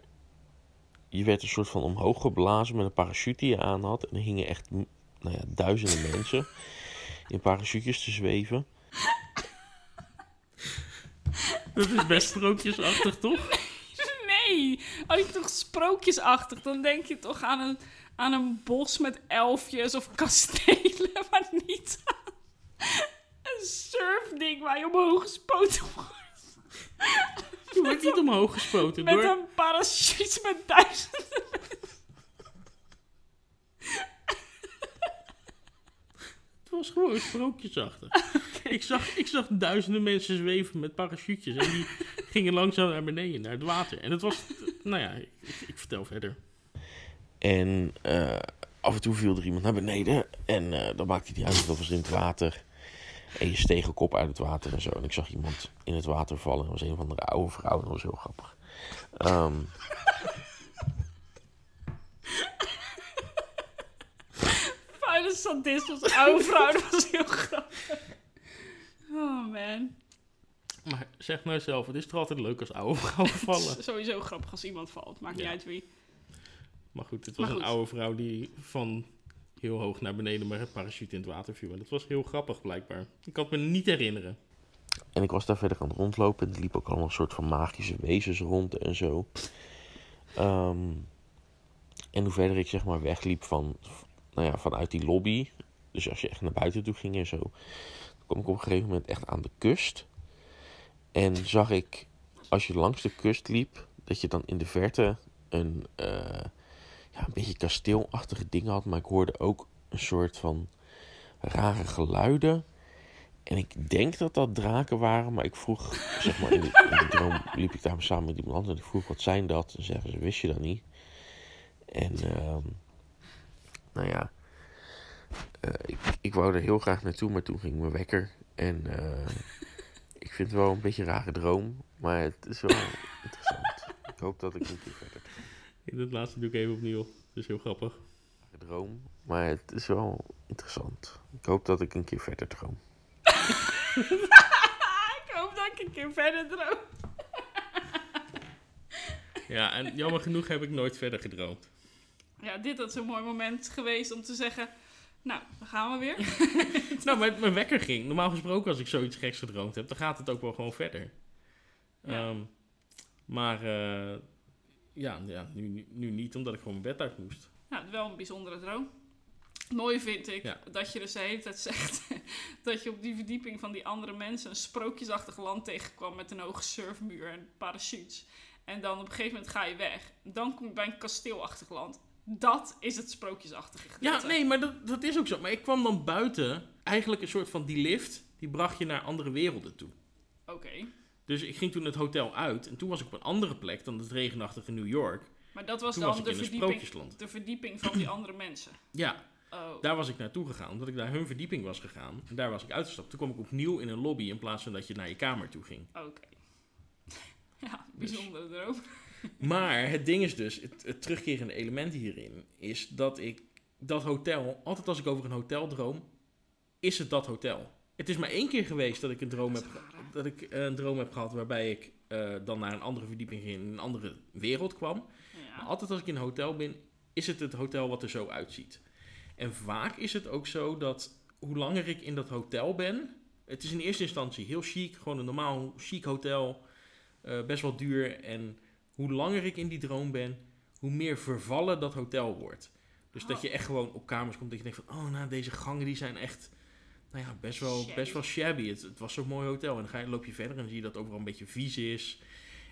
je werd een soort van omhoog geblazen met een parachute die je aan had. En er hingen echt nou ja, duizenden mensen in parachutjes te zweven. Dat is best sprookjesachtig, toch? Nee, als je toch sprookjesachtig, dan denk je toch aan een, aan een bos met elfjes of kastelen, maar niet aan een surfding waar je omhoog gespoten wordt. Je wordt niet omhoog gespoten Met door... een parachute met duizenden. Het was gewoon sprookjesachtig. Ik, zag, ik zag duizenden mensen zweven met parachutjes. En die gingen langzaam naar beneden, naar het water. En het was... Nou ja, ik, ik vertel verder. En eh, af en toe viel er iemand naar beneden. En eh, dan maakte hij die uit, dat was in het water. En je steeg een kop uit het water en zo. En ik zag iemand in het water vallen. Dat was een van de oude vrouwen. Dat was heel grappig. Ehm, Vuile sadist als oude vrouw, dat was heel grappig. Oh man. Maar zeg nou zelf, het is toch altijd leuk als oude vrouwen Het vallen. is sowieso grappig als iemand valt. Maakt niet Ja. uit wie. Maar goed, het was Maar een oude vrouw die van heel hoog naar beneden met een parachute in het water viel. En dat was heel grappig blijkbaar. Ik kan het me niet herinneren. En ik was daar verder aan het rondlopen. En er ook allemaal een soort van magische wezens rond en zo. Ehm, en hoe verder ik zeg maar wegliep van, nou ja, vanuit die lobby. Dus als je echt naar buiten toe ging en zo. Dan kwam ik op een gegeven moment echt aan de kust. En zag ik, als je langs de kust liep, dat je dan in de verte een, eh, ja, een beetje kasteelachtige dingen had. Maar ik hoorde ook een soort van rare geluiden. En ik denk dat dat draken waren, maar ik vroeg, zeg maar, in die, in die droom liep ik daar samen met iemand anders. En ik vroeg, wat zijn dat? En zeggen ze, wist je dat niet? En, ehm, nou ja, eh, ik, ik wou er heel graag naartoe, maar toen ging mijn wekker. En eh, ik vind het wel een beetje een rare droom, maar het is wel interessant. Ik hoop dat ik keer verder In het laatste doe ik even opnieuw. Het is heel grappig. droom, maar het is wel interessant. Ik hoop dat ik een keer verder droom. Ik hoop dat ik een keer verder droom. Ja, en jammer genoeg heb ik nooit verder gedroomd. Ja, dit had zo'n mooi moment geweest om te zeggen... Nou, dan gaan we weer. Nou, mijn wekker ging. Normaal gesproken, als ik zoiets geks gedroomd heb, dan gaat het ook wel gewoon verder. Ja. Ehm, maar eh, ja, ja nu, nu- niet, omdat ik gewoon mijn bed uit moest. Nou, wel een bijzondere droom. Mooi vind ik Ja. dat je dus de hele tijd zegt dat je op die verdieping van die andere mensen een sprookjesachtig land tegenkwam met een hoge surfmuur en parachutes. En dan op een gegeven moment ga je weg. Dan kom je bij een kasteelachtig land. Dat is het sprookjesachtige Ja, gedeelte. nee, maar dat, dat is ook zo. Maar ik kwam dan buiten, eigenlijk een soort van die lift, die bracht je naar andere werelden toe. Oké. Dus ik ging toen het hotel uit en toen was ik op een andere plek dan het regenachtige New York. Maar dat was Toen dan was de verdieping, de verdieping van die andere mensen. Ja, Oh, daar was ik naartoe gegaan, omdat ik naar hun verdieping was gegaan. En daar was ik uitgestapt. Toen kwam ik opnieuw in een lobby in plaats van dat je naar je kamer toe ging. oké. Ja, bijzondere droom. Maar het ding is dus, het, het terugkerende element hierin is dat ik dat hotel, altijd als ik over een hotel droom, is het dat hotel. Het is maar één keer geweest dat ik een droom heb, dat ik eh, een droom heb gehad waarbij ik eh, dan naar een andere verdieping ging, in een andere wereld kwam. Maar altijd als ik in een hotel ben, is het het hotel wat er zo uitziet. En vaak is het ook zo dat hoe langer ik in dat hotel ben, het is in eerste instantie heel chic, gewoon een normaal chic hotel, eh, best wel duur. En hoe langer ik in die droom ben, hoe meer vervallen dat hotel wordt. Dus dat Oh. je echt gewoon op kamers komt dat je denkt van, oh nou deze gangen die zijn echt, nou ja, best wel Shabby. best wel shabby. Het, het was zo'n mooi hotel. En dan ga je, loop je verder en zie je dat het overal een beetje vies is.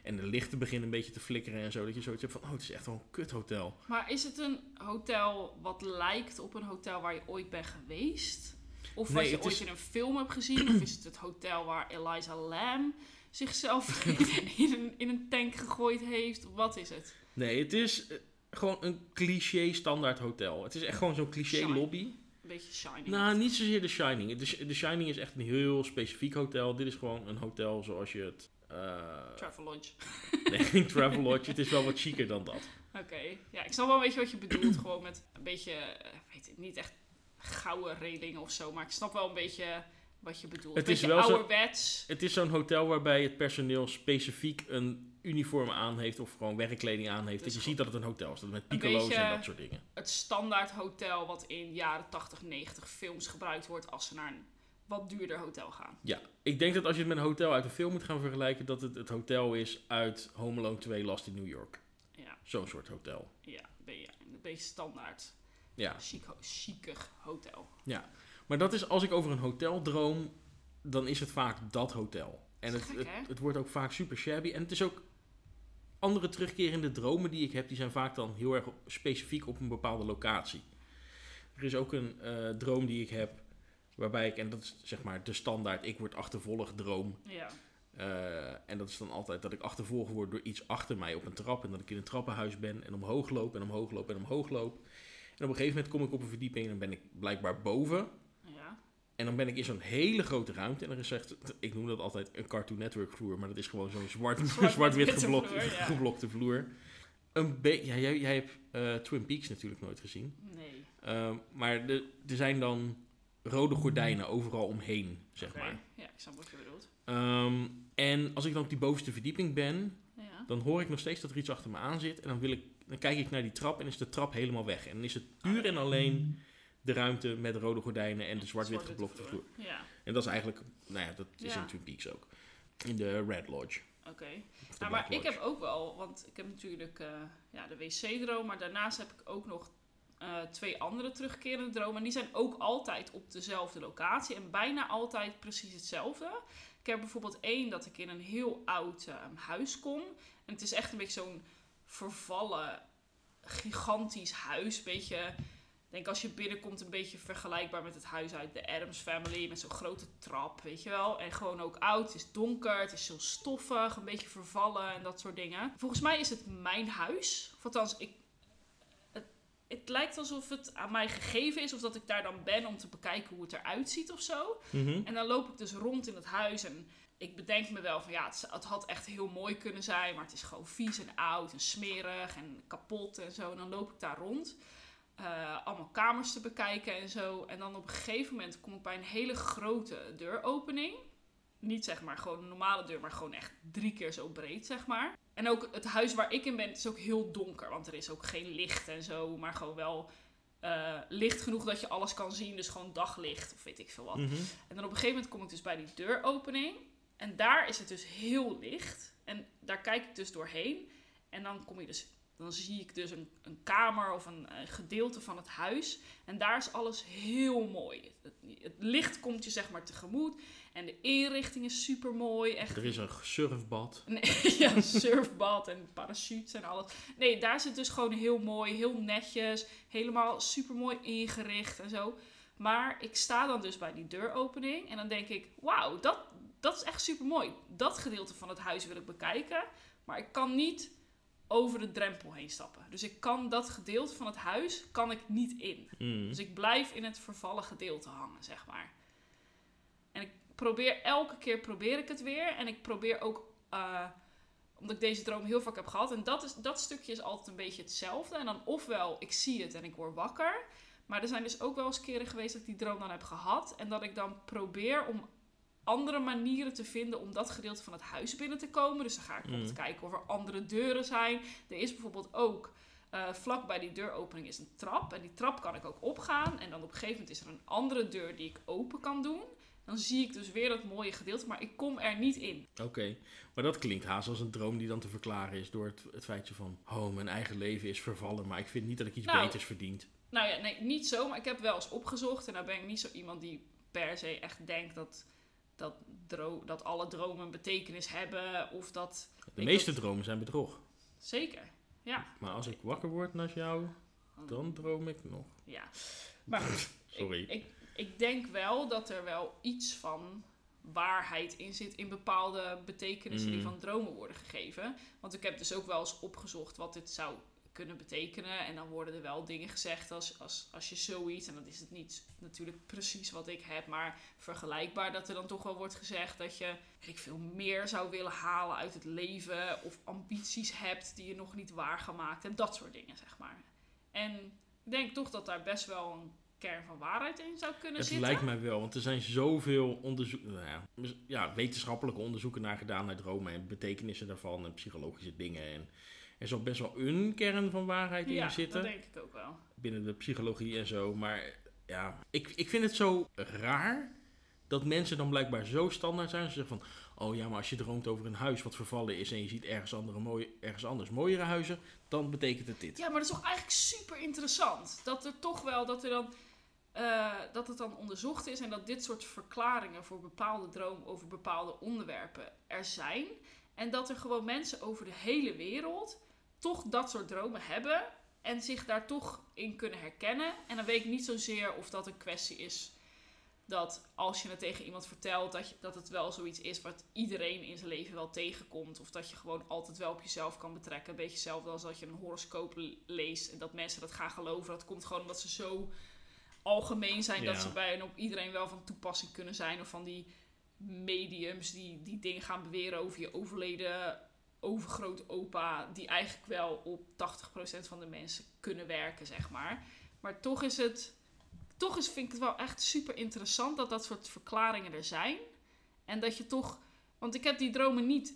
En de lichten beginnen een beetje te flikkeren en zo. Dat je zoiets hebt van, oh het is echt wel een kut hotel. Maar is het een hotel wat lijkt op een hotel waar je ooit bent geweest? Of Nee, wat je ooit is- in een film hebt gezien? Of is het het hotel waar Eliza Lam zichzelf in, een, in een tank gegooid heeft? Wat is het? Nee, het is eh, gewoon een cliché standaard hotel. Het is echt gewoon zo'n cliché lobby. Beetje shiny. Nou, niet zozeer The Shining. De, Shining is echt een heel specifiek hotel. Dit is gewoon een hotel zoals je het... eh, Travelodge. nee, geen Travelodge. Het is wel wat chiquer dan dat. Oké. Ja, ik snap wel een beetje wat je bedoelt. Gewoon met een beetje, eh, weet ik, niet echt gouden relingen of zo. Maar ik snap wel een beetje wat je bedoelt. Het is wel zo- ouderwets. Het is zo'n hotel waarbij het personeel specifiek een uniform aan heeft of gewoon werkkleding aan heeft. Dus dat je ziet dat het een hotel is. Dat met piccolo's en dat soort dingen. het standaard hotel wat in jaren 80, 90 films gebruikt wordt als ze naar een wat duurder hotel gaan. Ja, ik denk dat als je het met een hotel uit een film moet gaan vergelijken, dat het het hotel is uit Home Alone 2 Last in New York. Ja, Zo'n soort hotel. ja, ben je een beetje standaard, Ja. chiquig hotel. Maar dat is als ik over een hotel droom, dan is het vaak dat hotel. En het, Gek, het, hè? het wordt ook vaak super shabby. En het is ook andere terugkerende dromen die ik heb, die zijn vaak dan heel erg specifiek op een bepaalde locatie. Er is ook een eh, droom die ik heb, waarbij ik, en dat is zeg maar de standaard, ik word achtervolgd droom. Ja, Eh, en dat is dan altijd dat ik achtervolgd word door iets achter mij op een trap. En dat ik in een trappenhuis ben en omhoog loop en omhoog loop en omhoog loop. En op een gegeven moment kom ik op een verdieping en dan ben ik blijkbaar boven. En dan ben ik in zo'n hele grote ruimte. En er is echt, ik noem dat altijd een Cartoon Network vloer. Maar dat is gewoon zo'n zwart, Zwart- zwart-wit witte geblokt, vloer, ja. geblokte vloer. Een ja, jij, jij hebt eh, Twin Peaks natuurlijk nooit gezien. Nee. Ehm, maar er zijn dan rode gordijnen overal omheen, zeg maar. Ja, ik snap wat je bedoelt. Ehm, en als ik dan op die bovenste verdieping ben, Ja. dan hoor ik nog steeds dat er iets achter me aan zit. En dan, wil ik, dan kijk ik naar die trap en is de trap helemaal weg. En dan is het puur en alleen de ruimte met de rode gordijnen en de zwart-wit geblokte vloer. Ja, En dat is eigenlijk, nou ja, dat is Ja. in Twin Peaks ook. In de Red Lodge. oké. Nou, maar ik heb ook wel, want ik heb natuurlijk eh, ja, de wc-droom, maar daarnaast heb ik ook nog eh, twee andere terugkerende dromen. En die zijn ook altijd op dezelfde locatie en bijna altijd precies hetzelfde. Ik heb bijvoorbeeld één dat ik in een heel oud eh, huis kom. En het is echt een beetje zo'n vervallen, gigantisch huis. Beetje, denk als je binnenkomt, een beetje vergelijkbaar met het huis uit de Adams Family. Met zo'n grote trap, weet je wel. En gewoon ook oud. Het is donker, het is heel stoffig, een beetje vervallen en dat soort dingen. Volgens mij is het mijn huis. Of althans, ik, het, het lijkt alsof het aan mij gegeven is. Of dat ik daar dan ben om te bekijken hoe het eruit ziet of zo. Mhm. En dan loop ik dus rond in het huis en ik bedenk me wel van ja, het, het had echt heel mooi kunnen zijn, maar het is gewoon vies en oud en smerig en kapot en zo. En dan loop ik daar rond, eh, allemaal kamers te bekijken en zo. En dan op een gegeven moment kom ik bij een hele grote deuropening. Niet zeg maar gewoon een normale deur, maar gewoon echt drie keer zo breed, zeg maar. En ook het huis waar ik in ben, is ook heel donker, want er is ook geen licht en zo, maar gewoon wel eh, licht genoeg dat je alles kan zien. Dus gewoon daglicht of weet ik veel wat. Mhm. En dan op een gegeven moment kom ik dus bij die deuropening. En daar is het dus heel licht. En daar kijk ik dus doorheen. En dan kom je dus. Dan zie ik dus een, een kamer of een, gedeelte van het huis. En daar is alles heel mooi. Het, het licht komt je zeg maar tegemoet. En de inrichting is super mooi. Echt Er is een surfbad. Nee, ja, surfbad en parachutes en alles. Nee, daar zit dus gewoon heel mooi, heel netjes, helemaal super mooi ingericht en zo. Maar ik sta dan dus bij die deuropening en dan denk ik, wauw, dat, dat is echt super mooi. Dat gedeelte van het huis wil ik bekijken, maar ik kan niet over de drempel heen stappen. Dus ik kan dat gedeelte van het huis kan ik niet in. Mhm. Dus ik blijf in het vervallen gedeelte hangen, zeg maar. En ik probeer elke keer probeer ik het weer. En ik probeer ook, eh, omdat ik deze droom heel vaak heb gehad. En dat, is, dat stukje is altijd een beetje hetzelfde. En dan ofwel ik zie het en ik word wakker. Maar er zijn dus ook wel eens keren geweest dat ik die droom dan heb gehad. En dat ik dan probeer om andere manieren te vinden om dat gedeelte van het huis binnen te komen. Dus dan ga ik bijvoorbeeld Mm. kijken of er andere deuren zijn. Er is bijvoorbeeld ook eh, vlak bij die deuropening is een trap. En die trap kan ik ook opgaan. En dan op een gegeven moment is er een andere deur die ik open kan doen. Dan zie ik dus weer dat mooie gedeelte, maar ik kom er niet in. Oké, maar dat klinkt haast als een droom die dan te verklaren is door het, het feitje van... Oh, mijn eigen leven is vervallen, maar ik vind niet dat ik iets Nou, beters verdient. Nou ja, nee, niet zo, maar ik heb wel eens opgezocht. En nou ben ik niet zo iemand die per se echt denkt dat, dat, dat alle dromen een betekenis hebben. Of dat... De meeste dat- dromen zijn bedrog. Zeker, ja. Maar als ik wakker word naast jou, dan droom ik nog. Ja. Maar Sorry. Ik, ik, ik denk wel dat er wel iets van waarheid in zit in bepaalde betekenissen die Mm. van dromen worden gegeven. Want ik heb dus ook wel eens opgezocht wat dit zou kunnen betekenen. En dan worden er wel dingen gezegd als, als, als je zoiets, en dan is het niet natuurlijk precies wat ik heb, maar vergelijkbaar dat er dan toch wel wordt gezegd dat je weet ik veel meer zou willen halen uit het leven of ambities hebt die je nog niet waargemaakt hebt, dat soort dingen zeg maar. En ik denk toch dat daar best wel een kern van waarheid in zou kunnen Het zitten. lijkt mij wel, want er zijn zoveel onderzoek, nou ja, ja, wetenschappelijke onderzoeken naar gedaan naar dromen en betekenissen daarvan en psychologische dingen. En er zal best wel een kern van waarheid in ja, zitten dat denk ik ook wel. binnen de psychologie en zo. Maar ja, ik, ik vind het zo raar dat mensen dan blijkbaar zo standaard zijn. Ze zeggen van, oh ja, maar als je droomt over een huis wat vervallen is en je ziet ergens, andere mooi, ergens anders mooiere huizen, dan betekent het dit. Ja, maar dat is toch eigenlijk super interessant. Dat er toch wel, dat er dan, eh, dat het dan onderzocht is en dat dit soort verklaringen voor bepaalde dromen over bepaalde onderwerpen er zijn. En dat er gewoon mensen over de hele wereld toch dat soort dromen hebben en zich daar toch in kunnen herkennen. En dan weet ik niet zozeer of dat een kwestie is dat als je het tegen iemand vertelt, dat, je, dat het wel zoiets is wat iedereen in zijn leven wel tegenkomt. Of dat je gewoon altijd wel op jezelf kan betrekken. Een beetje hetzelfde als dat je een horoscoop le- leest en dat mensen dat gaan geloven. Dat komt gewoon omdat ze zo algemeen zijn dat ze bij en op iedereen wel van toepassing kunnen zijn. Of van die mediums die, die dingen gaan beweren over je overleden overgroot opa. Die eigenlijk wel op 80% van de mensen kunnen werken, zeg maar. Maar toch is het, toch is, vind ik het wel echt super interessant dat dat soort verklaringen er zijn. En dat je toch, want ik heb die dromen niet,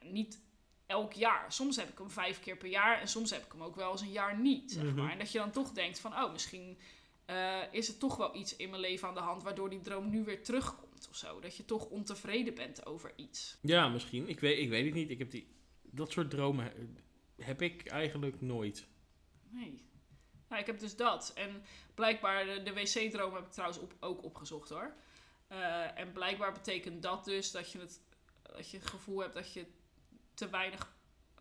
niet elk jaar. Soms heb ik hem vijf keer per jaar en soms heb ik hem ook wel eens een jaar niet, zeg Mhm. maar. En dat je dan toch denkt van, oh, misschien eh, is er toch wel iets in mijn leven aan de hand waardoor die droom nu weer terugkomt of zo. Dat je toch ontevreden bent over iets. Ja, misschien. Ik weet, ik weet het niet. Ik heb die, dat soort dromen heb ik eigenlijk nooit. Nee. Ja, ik heb dus dat. En blijkbaar, de, de wc-droom heb ik trouwens op, ook opgezocht hoor. Eh, en blijkbaar betekent dat dus dat je, het, dat je het gevoel hebt dat je te weinig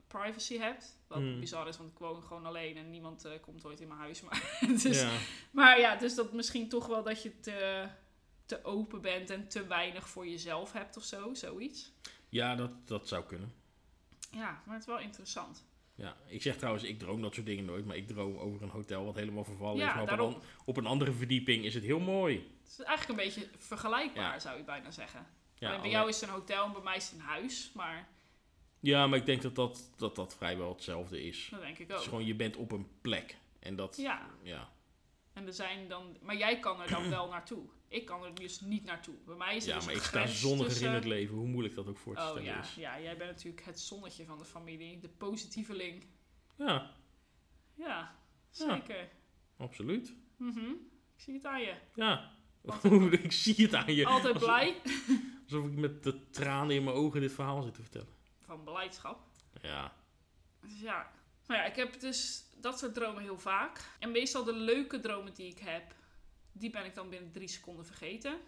privacy hebt. Wat Hmm. bizar is, want ik woon gewoon alleen en niemand eh, komt ooit in mijn huis. Maar, dus, ja. maar ja, dus dat misschien toch wel dat je te, te open bent en te weinig voor jezelf hebt of zo, zoiets. ja, dat, dat zou kunnen. Ja, maar het is wel interessant. Ja, ik zeg trouwens, ik droom dat soort dingen nooit, maar ik droom over een hotel wat helemaal vervallen Ja, is. Maar op een, daarom. op een andere verdieping is het heel mooi. Het is eigenlijk een beetje vergelijkbaar, Ja. zou je bijna zeggen. Ja, bij jou is het een hotel en bij mij is het een huis. Maar ja, maar ik denk dat dat, dat dat vrijwel hetzelfde is. dat denk ik Het is ook. gewoon, je bent op een plek. En dat, Ja, ja. en er zijn dan... Maar jij kan er dan wel naartoe. Ik kan er dus niet naartoe. Bij mij is er Ja, dus maar ik sta zonniger tussen- in het leven, hoe moeilijk dat ook voor te Oh stellen ja, is. ja, jij bent natuurlijk het zonnetje van de familie. De positieveling. Ja, Ja, Ja. zeker. absoluut. Mhm. Ik zie het aan je. Ja, Altijd- ik zie het aan je. Altijd Alsof- blij. Alsof ik met de tranen in mijn ogen dit verhaal zit te vertellen. Van beleidschap. Ja, Dus ja. Nou ja, ik heb dus dat soort dromen heel vaak. En meestal de leuke dromen die ik heb, die ben ik dan binnen drie seconden vergeten.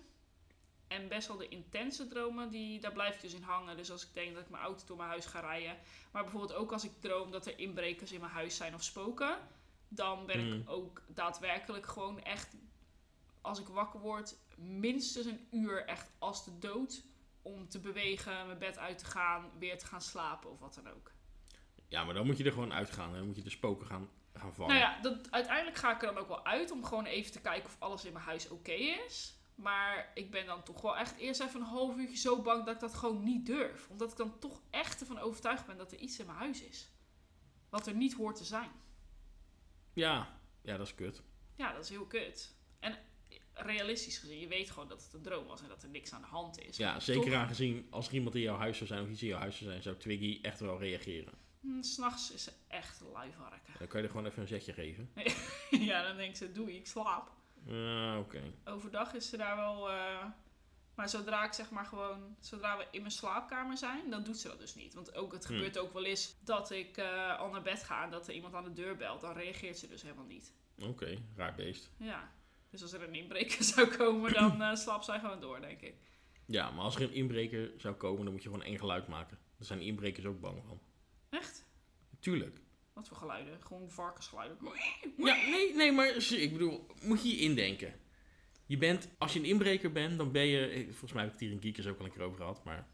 En best wel de intense dromen, die, daar blijf ik dus in hangen. Dus als ik denk dat ik mijn auto door mijn huis ga rijden. Maar bijvoorbeeld ook als ik droom dat er inbrekers in mijn huis zijn of spoken. Dan ben Hmm. ik ook daadwerkelijk gewoon echt, als ik wakker word, minstens een uur echt als de dood. Om te bewegen, mijn bed uit te gaan, weer te gaan slapen of wat dan ook. ja, maar dan moet je er gewoon uitgaan. Dan moet je de spoken gaan, gaan vangen. Nou ja, dat, uiteindelijk ga ik er dan ook wel uit om gewoon even te kijken of alles in mijn huis oké is. Maar ik ben dan toch wel echt eerst even een half uurtje zo bang dat ik dat gewoon niet durf. Omdat ik dan toch echt ervan overtuigd ben dat er iets in mijn huis is. Wat er niet hoort te zijn. ja, ja, dat is kut. Ja, dat is heel kut. En realistisch gezien, je weet gewoon dat het een droom was en dat er niks aan de hand is. Ja, zeker toch, aangezien als er iemand in jouw huis zou zijn of iets in jouw huis zou zijn, zou Twiggy echt wel reageren. Hm, S'nachts is ze echt luivarken. Dan kan je er gewoon even een zetje geven. ja, dan denkt ze, doei, ik slaap. Ah, oké. overdag is ze daar wel. eh, maar zodra ik zeg maar gewoon. Zodra we in mijn slaapkamer zijn, dan doet ze dat dus niet. Want ook, het Hmm. gebeurt ook wel eens dat ik eh, al naar bed ga en dat er iemand aan de deur belt. Dan reageert ze dus helemaal niet. Oké, raar beest. Ja. Dus als er een inbreker zou komen, dan eh slaapt zij gewoon door, denk ik. Ja, maar als er een inbreker zou komen, dan moet je gewoon één geluid maken. Daar zijn inbrekers ook bang van. Echt? Tuurlijk. Wat voor geluiden? Gewoon varkensgeluiden. Ja, nee, nee, maar ik bedoel, moet je je indenken. Je bent, als je een inbreker bent, dan ben je, eh, volgens mij heb ik het hier in Geekers ook al een keer over gehad, maar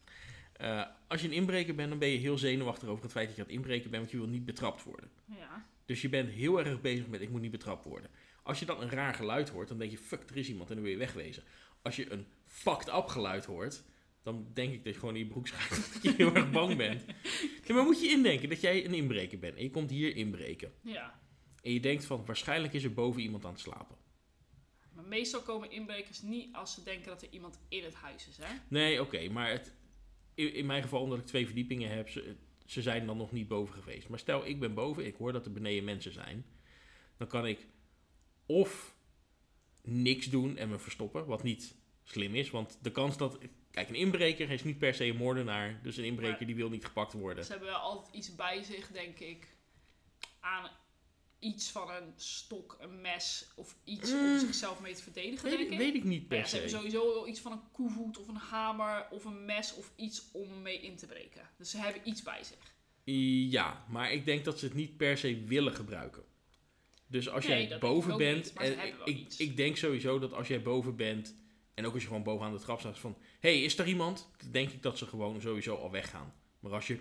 eh, als je een inbreker bent, dan ben je heel zenuwachtig over het feit dat je aan het inbreken bent, want je wil niet betrapt worden. Ja. Dus je bent heel erg bezig met, ik moet niet betrapt worden. Als je dan een raar geluid hoort, dan denk je, fuck, er is iemand en dan wil je wegwezen. Als je een fucked up geluid hoort, dan denk ik dat je gewoon in je broek schuift, dat je heel erg bang bent. Maar moet je indenken dat jij een inbreker bent en je komt hier inbreken. Ja. En je denkt van, waarschijnlijk is er boven iemand aan het slapen. Maar meestal komen inbrekers niet als ze denken dat er iemand in het huis is, hè? Nee, oké, maar het, in, in mijn geval, omdat ik twee verdiepingen heb, ze, ze zijn dan nog niet boven geweest. Maar stel, ik ben boven, ik hoor dat er beneden mensen zijn. Dan kan ik of niks doen en me verstoppen, wat niet slim is. Want de kans dat... Kijk, een inbreker is niet per se een moordenaar. Dus een inbreker Maar- die wil niet gepakt worden. Ze hebben wel altijd iets bij zich, denk ik. Aan iets van een stok, een mes of iets om Mm. zichzelf mee te verdedigen, denk Weet, ik. weet ik niet per ja, ze hebben se. sowieso wel iets van een koevoet of een hamer of een mes of iets om mee in te breken. Dus ze hebben iets bij zich. Ja, maar ik denk dat ze het niet per se willen gebruiken. Dus als Nee, jij denk boven bent, niet, en ik, ik denk sowieso dat als jij boven bent, en ook als je gewoon bovenaan de trap staat, van, hey, is er iemand? Dan denk ik dat ze gewoon sowieso al weggaan. Maar als je,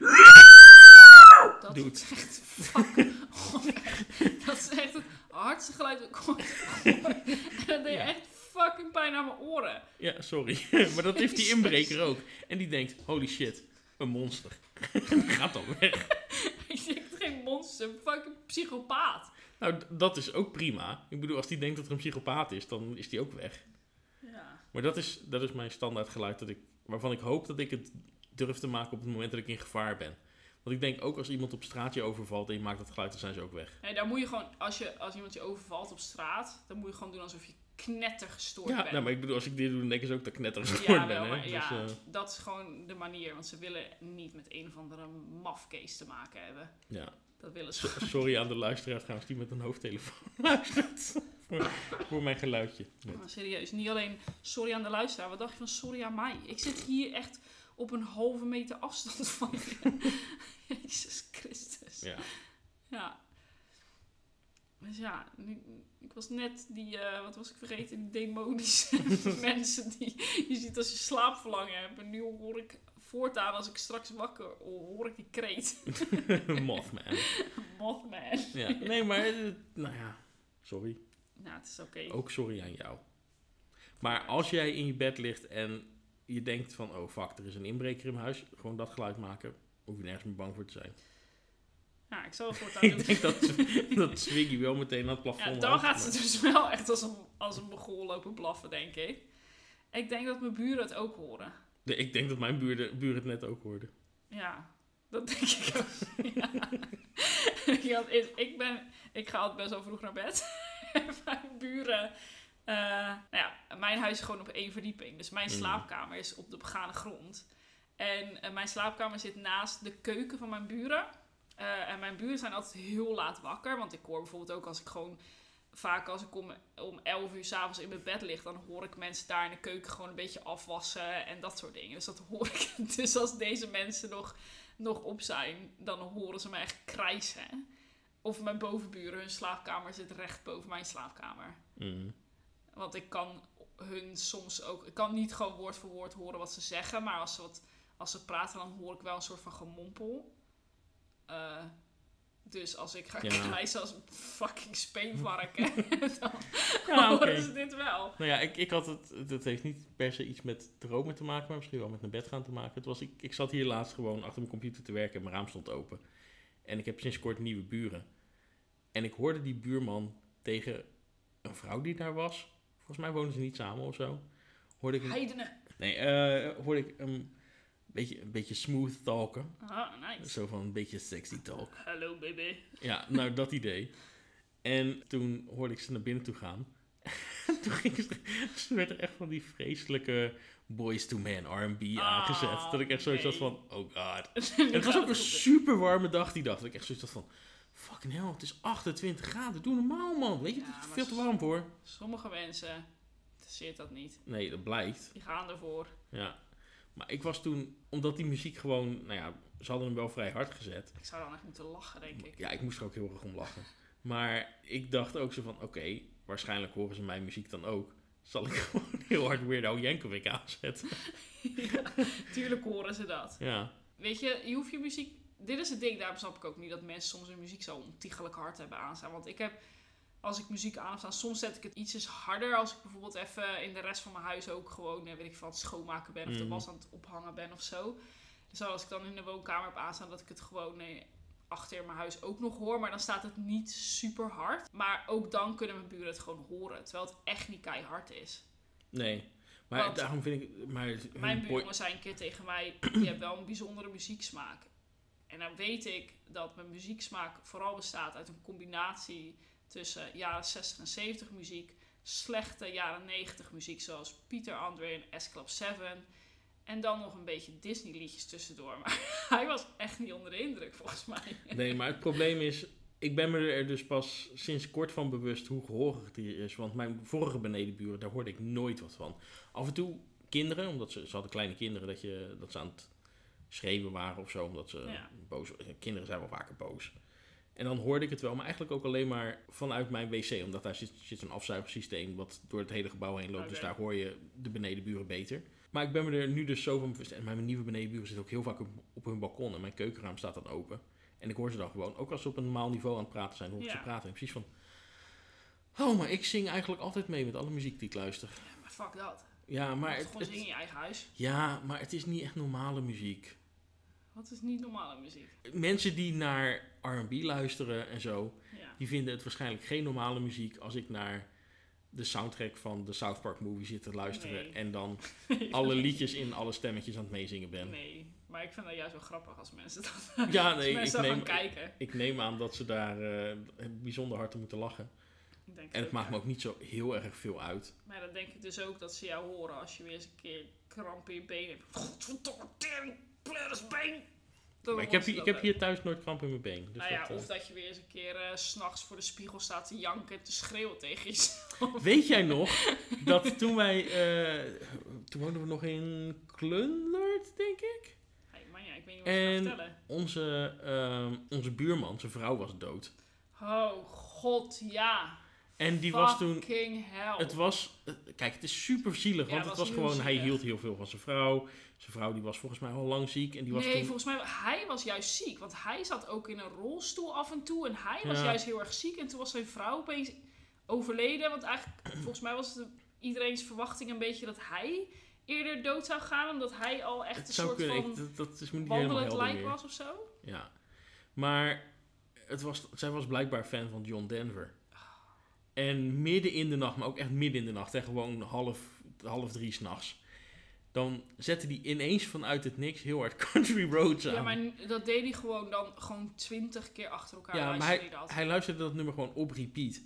Dat Doet. is echt fuck. dat is echt een hardste geluid dat ik ooit. En dat deed Ja. echt fucking pijn aan mijn oren. Ja, sorry. maar dat heeft die inbreker ook. En die denkt, holy shit, een monster. gaat dan weg. Ik denk, geen monster, een fucking psychopaat. Nou, dat is ook prima. Ik bedoel, als die denkt dat er een psychopaat is, dan is die ook weg. Ja. Maar dat is, dat is mijn standaard geluid dat ik, waarvan ik hoop dat ik het durf te maken op het moment dat ik in gevaar ben. Want ik denk ook als iemand op straat je overvalt en je maakt dat geluid, dan zijn ze ook weg. Nee, daar moet je gewoon, als, je, als iemand je overvalt op straat, dan moet je gewoon doen alsof je knettergestoord Ja, bent. nou, maar ik bedoel, als ik dit doe, dan denken ze ook dat ik Ja, wel, ben. Hè? Dus, ja, eh, dat is gewoon de manier. Want ze willen niet met een of andere mafkees te maken hebben. ja. Dat willen ze. Sorry aan de luisteraar trouwens die met een hoofdtelefoon luistert. voor, voor mijn geluidje. Maar serieus, niet alleen sorry aan de luisteraar. Wat dacht je van sorry aan mij? Ik zit hier echt op een halve meter afstand van je. Jezus Christus. Ja. Ja. Dus ja, nu- ik was net die, eh, wat was ik vergeten, die demonische mensen die je ziet als je slaapverlangen hebt. En nu hoor ik voortaan, als ik straks wakker hoor ik die kreet. Mothman. Mothman. Ja. Nee, maar, nou ja, sorry. Nou, het is oké. Ook sorry aan jou. Maar als jij in je bed ligt en je denkt van, oh fuck, er is een inbreker in mijn huis. Gewoon dat geluid maken. Hoef je nergens meer bang voor te zijn. Ja, ik zal het voortaan Ik doen. denk dat, dat Swiggy wel meteen aan het plafond Ja, dan gaat ze dus wel echt als een, als een begool lopen blaffen, denk ik. Ik denk dat mijn buren het ook horen. Nee, ik denk dat mijn buren, buren het net ook hoorden. Ja, dat denk ik ook. ja. Ja, want is- ik, ben, ik ga altijd best wel vroeg naar bed. mijn buren... eh, nou ja, mijn huis is gewoon op één verdieping. Dus mijn Mm. slaapkamer is op de begane grond. En eh, mijn slaapkamer zit naast de keuken van mijn buren. Eh, en mijn buren zijn altijd heel laat wakker. Want ik hoor bijvoorbeeld ook als ik gewoon... Vaak als ik om, om 11 uur s'avonds in mijn bed lig... dan hoor ik mensen daar in de keuken gewoon een beetje afwassen... en dat soort dingen. Dus dat hoor ik. Dus als deze mensen nog, nog op zijn... dan horen ze me echt krijsen. Of mijn bovenburen, hun slaapkamer zit recht boven mijn slaapkamer. Mm. Want ik kan hun soms ook... Ik kan niet gewoon woord voor woord horen wat ze zeggen... maar als ze, wat, als ze praten, dan hoor ik wel een soort van gemompel. Eh, dus als ik ga Ja. krijsen als een fucking speenvarken... dan Ja, oké. horen ze dit wel. Nou ja, ik, ik had het, dat heeft niet per se iets met dromen te maken, maar misschien wel met naar bed gaan te maken. Het was, ik, ik zat hier laatst gewoon achter mijn computer te werken en mijn raam stond open. En ik heb sinds kort nieuwe buren. En ik hoorde die buurman tegen een vrouw die daar was. Volgens mij wonen ze niet samen of zo. Hoorde ik, hem- Heidenen. nee, eh, hoorde ik hem een beetje, een beetje smooth talken. Ah, nice. Zo van een beetje sexy talk. Hallo baby. Ja, nou dat idee. En toen hoorde ik ze naar binnen toe gaan. toen ging ze, ze werd er echt van die vreselijke Boys to Man R&B aangezet. Dat ik echt zoiets had van, oh god. En het was ook een super warme dag die dag. Dat ik echt zoiets had van, fucking hell, het is 28 graden. Doe normaal man. Weet je, Ja, het is veel te warm voor. Sommige mensen interesseert dat niet. Nee, dat blijkt. Die gaan ervoor. Ja. Maar ik was toen, omdat die muziek gewoon, nou ja, ze hadden hem wel vrij hard gezet. Ik zou dan echt moeten lachen, denk ik. Ja, ik moest er ook heel erg om lachen. Maar ik dacht ook zo van, oké, waarschijnlijk horen ze mijn muziek dan ook. Zal ik gewoon heel hard Weirdo Yankovic aanzetten? Ja, tuurlijk horen ze dat. Ja, Weet je, je hoeft je muziek... Dit is het ding, daarom snap ik ook niet dat mensen soms hun muziek zo ontiegelijk hard hebben aanstaan. Want ik heb, als ik muziek aan heb staan, soms zet ik het ietsjes harder. Als ik bijvoorbeeld even in de rest van mijn huis ook gewoon, eh, weet ik het schoonmaken ben. Of de Mhm. was aan het ophangen ben of zo. Dus als ik dan in de woonkamer heb aanstaan, dat ik het gewoon eh, achter in mijn huis ook nog hoor. Maar dan staat het niet super hard. Maar ook dan kunnen mijn buren het gewoon horen. Terwijl het echt niet keihard is. nee. Maar Want- daarom vind ik... Maar Mijn buurman zei een keer tegen mij: Je hebt wel een bijzondere muzieksmaak. En dan weet ik dat mijn muzieksmaak vooral bestaat uit een combinatie tussen jaren 60 en 70 muziek, slechte jaren 90 muziek, zoals Pieter Andre en S Club 7. En dan nog een beetje Disney liedjes tussendoor. Maar hij was echt niet onder de indruk, volgens mij. Nee, maar het probleem is... Ik ben me er dus pas sinds kort van bewust hoe gehoorig het hier is. Want mijn vorige benedenburen, daar hoorde ik nooit wat van. Af en toe kinderen, omdat ze, ze hadden kleine kinderen, dat, je, dat ze aan het schreeuwen waren of zo. Omdat ze Ja. boos Kinderen zijn wel vaker boos. En dan hoorde ik het wel, maar eigenlijk ook alleen maar vanuit mijn wc. Omdat daar zit, zit een afzuigsysteem wat door het hele gebouw heen loopt. Dus daar hoor je de benedenburen beter. Maar ik ben me er nu dus zo van bewust. En mijn nieuwe benedenburen zitten ook heel vaak op, op hun balkon. En mijn keukenraam staat dan open. En ik hoor ze dan gewoon, ook als ze op een normaal niveau aan het praten zijn, hoor ik Ja. ze praten. En precies van, Oh, maar ik zing eigenlijk altijd mee met alle muziek die ik luister. Maar fuck dat. Ja, maar Maar het, gewoon het- zingen in je eigen huis. ja, maar het is niet echt normale muziek. Wat is niet normale muziek? Mensen die naar R&B luisteren en zo, Ja. die vinden het waarschijnlijk geen normale muziek als ik naar de soundtrack van de South Park movie zit te luisteren Nee. en dan alle liedjes in alle stemmetjes aan het meezingen ben. Nee, maar ik vind dat juist wel grappig als mensen dat Ja, nee, ik mensen gaan neem, kijken. ik neem aan dat ze daar eh, bijzonder hard om moeten lachen. Ik denk En het maakt me ook niet zo heel erg veel uit. Maar dan denk ik dus ook dat ze jou horen als je weer eens een keer kramp in je been hebt. Godverdomme, tering, pleurisbeen. Maar ik heb, hier, ik heb hier thuis nooit kramp in mijn been. Dus nou ja, dat, eh, of dat je weer eens een keer eh, s s'nachts voor de spiegel staat te janken en te schreeuwen tegen jezelf. Weet jij nog dat toen wij... eh, toen woonden we nog in Klundert, denk ik? Hey, maar ja, ik weet niet wat je En- vertellen. Onze, ehm, onze buurman, zijn vrouw was dood. Oh god, ja. En die was toen... Fucking hell. Het was... Kijk, het is super zielig, Ja, want het het was gewoon... Hij hield heel veel van zijn vrouw. Zijn vrouw die was volgens mij al lang ziek. En die was nee, toen... volgens mij, hij was juist ziek. Want hij zat ook in een rolstoel af en toe. En hij was Ja. juist heel erg ziek. En toen was zijn vrouw opeens overleden. Want eigenlijk, volgens mij was het iedereen's verwachting een beetje dat hij eerder dood zou gaan. Omdat hij al echt Het een soort kunnen, van ik, dat, dat is me niet wandelend lijk meer. was of zo. Ja. Maar het was, zij was blijkbaar fan van John Denver. En midden in de nacht, maar ook echt midden in de nacht, hè, gewoon half, half drie s'nachts. Dan zette hij ineens vanuit het niks heel hard Country Roads aan. Ja, maar dat deed hij gewoon dan gewoon twintig keer achter elkaar. Ja, maar hij, dat. hij luisterde dat nummer gewoon op repeat.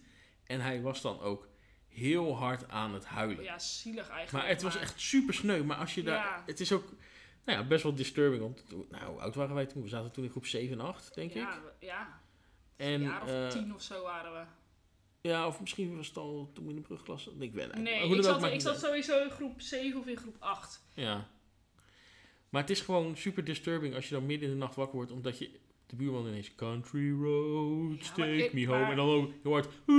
En hij was dan ook heel hard aan het huilen. Ja, zielig eigenlijk. maar het was echt super sneu. Maar als je daar... Ja. Het is ook nou ja, best wel disturbing. Want, nou, hoe oud waren wij toen? We zaten toen in groep 7 en 8, denk ja, ik. we- Ja, En, een jaar of eh, tien of zo waren we. Ja, of misschien was het al toen in de brugklas. Ik weet het Nee, ik zat, ik zat sowieso in groep 7 of in groep 8. Ja. Maar het is gewoon super disturbing als je dan midden in de nacht wakker wordt. Omdat je de buurman ineens... Country roads, Ja, maar take ik- me home. maar- En dan ook heel hard...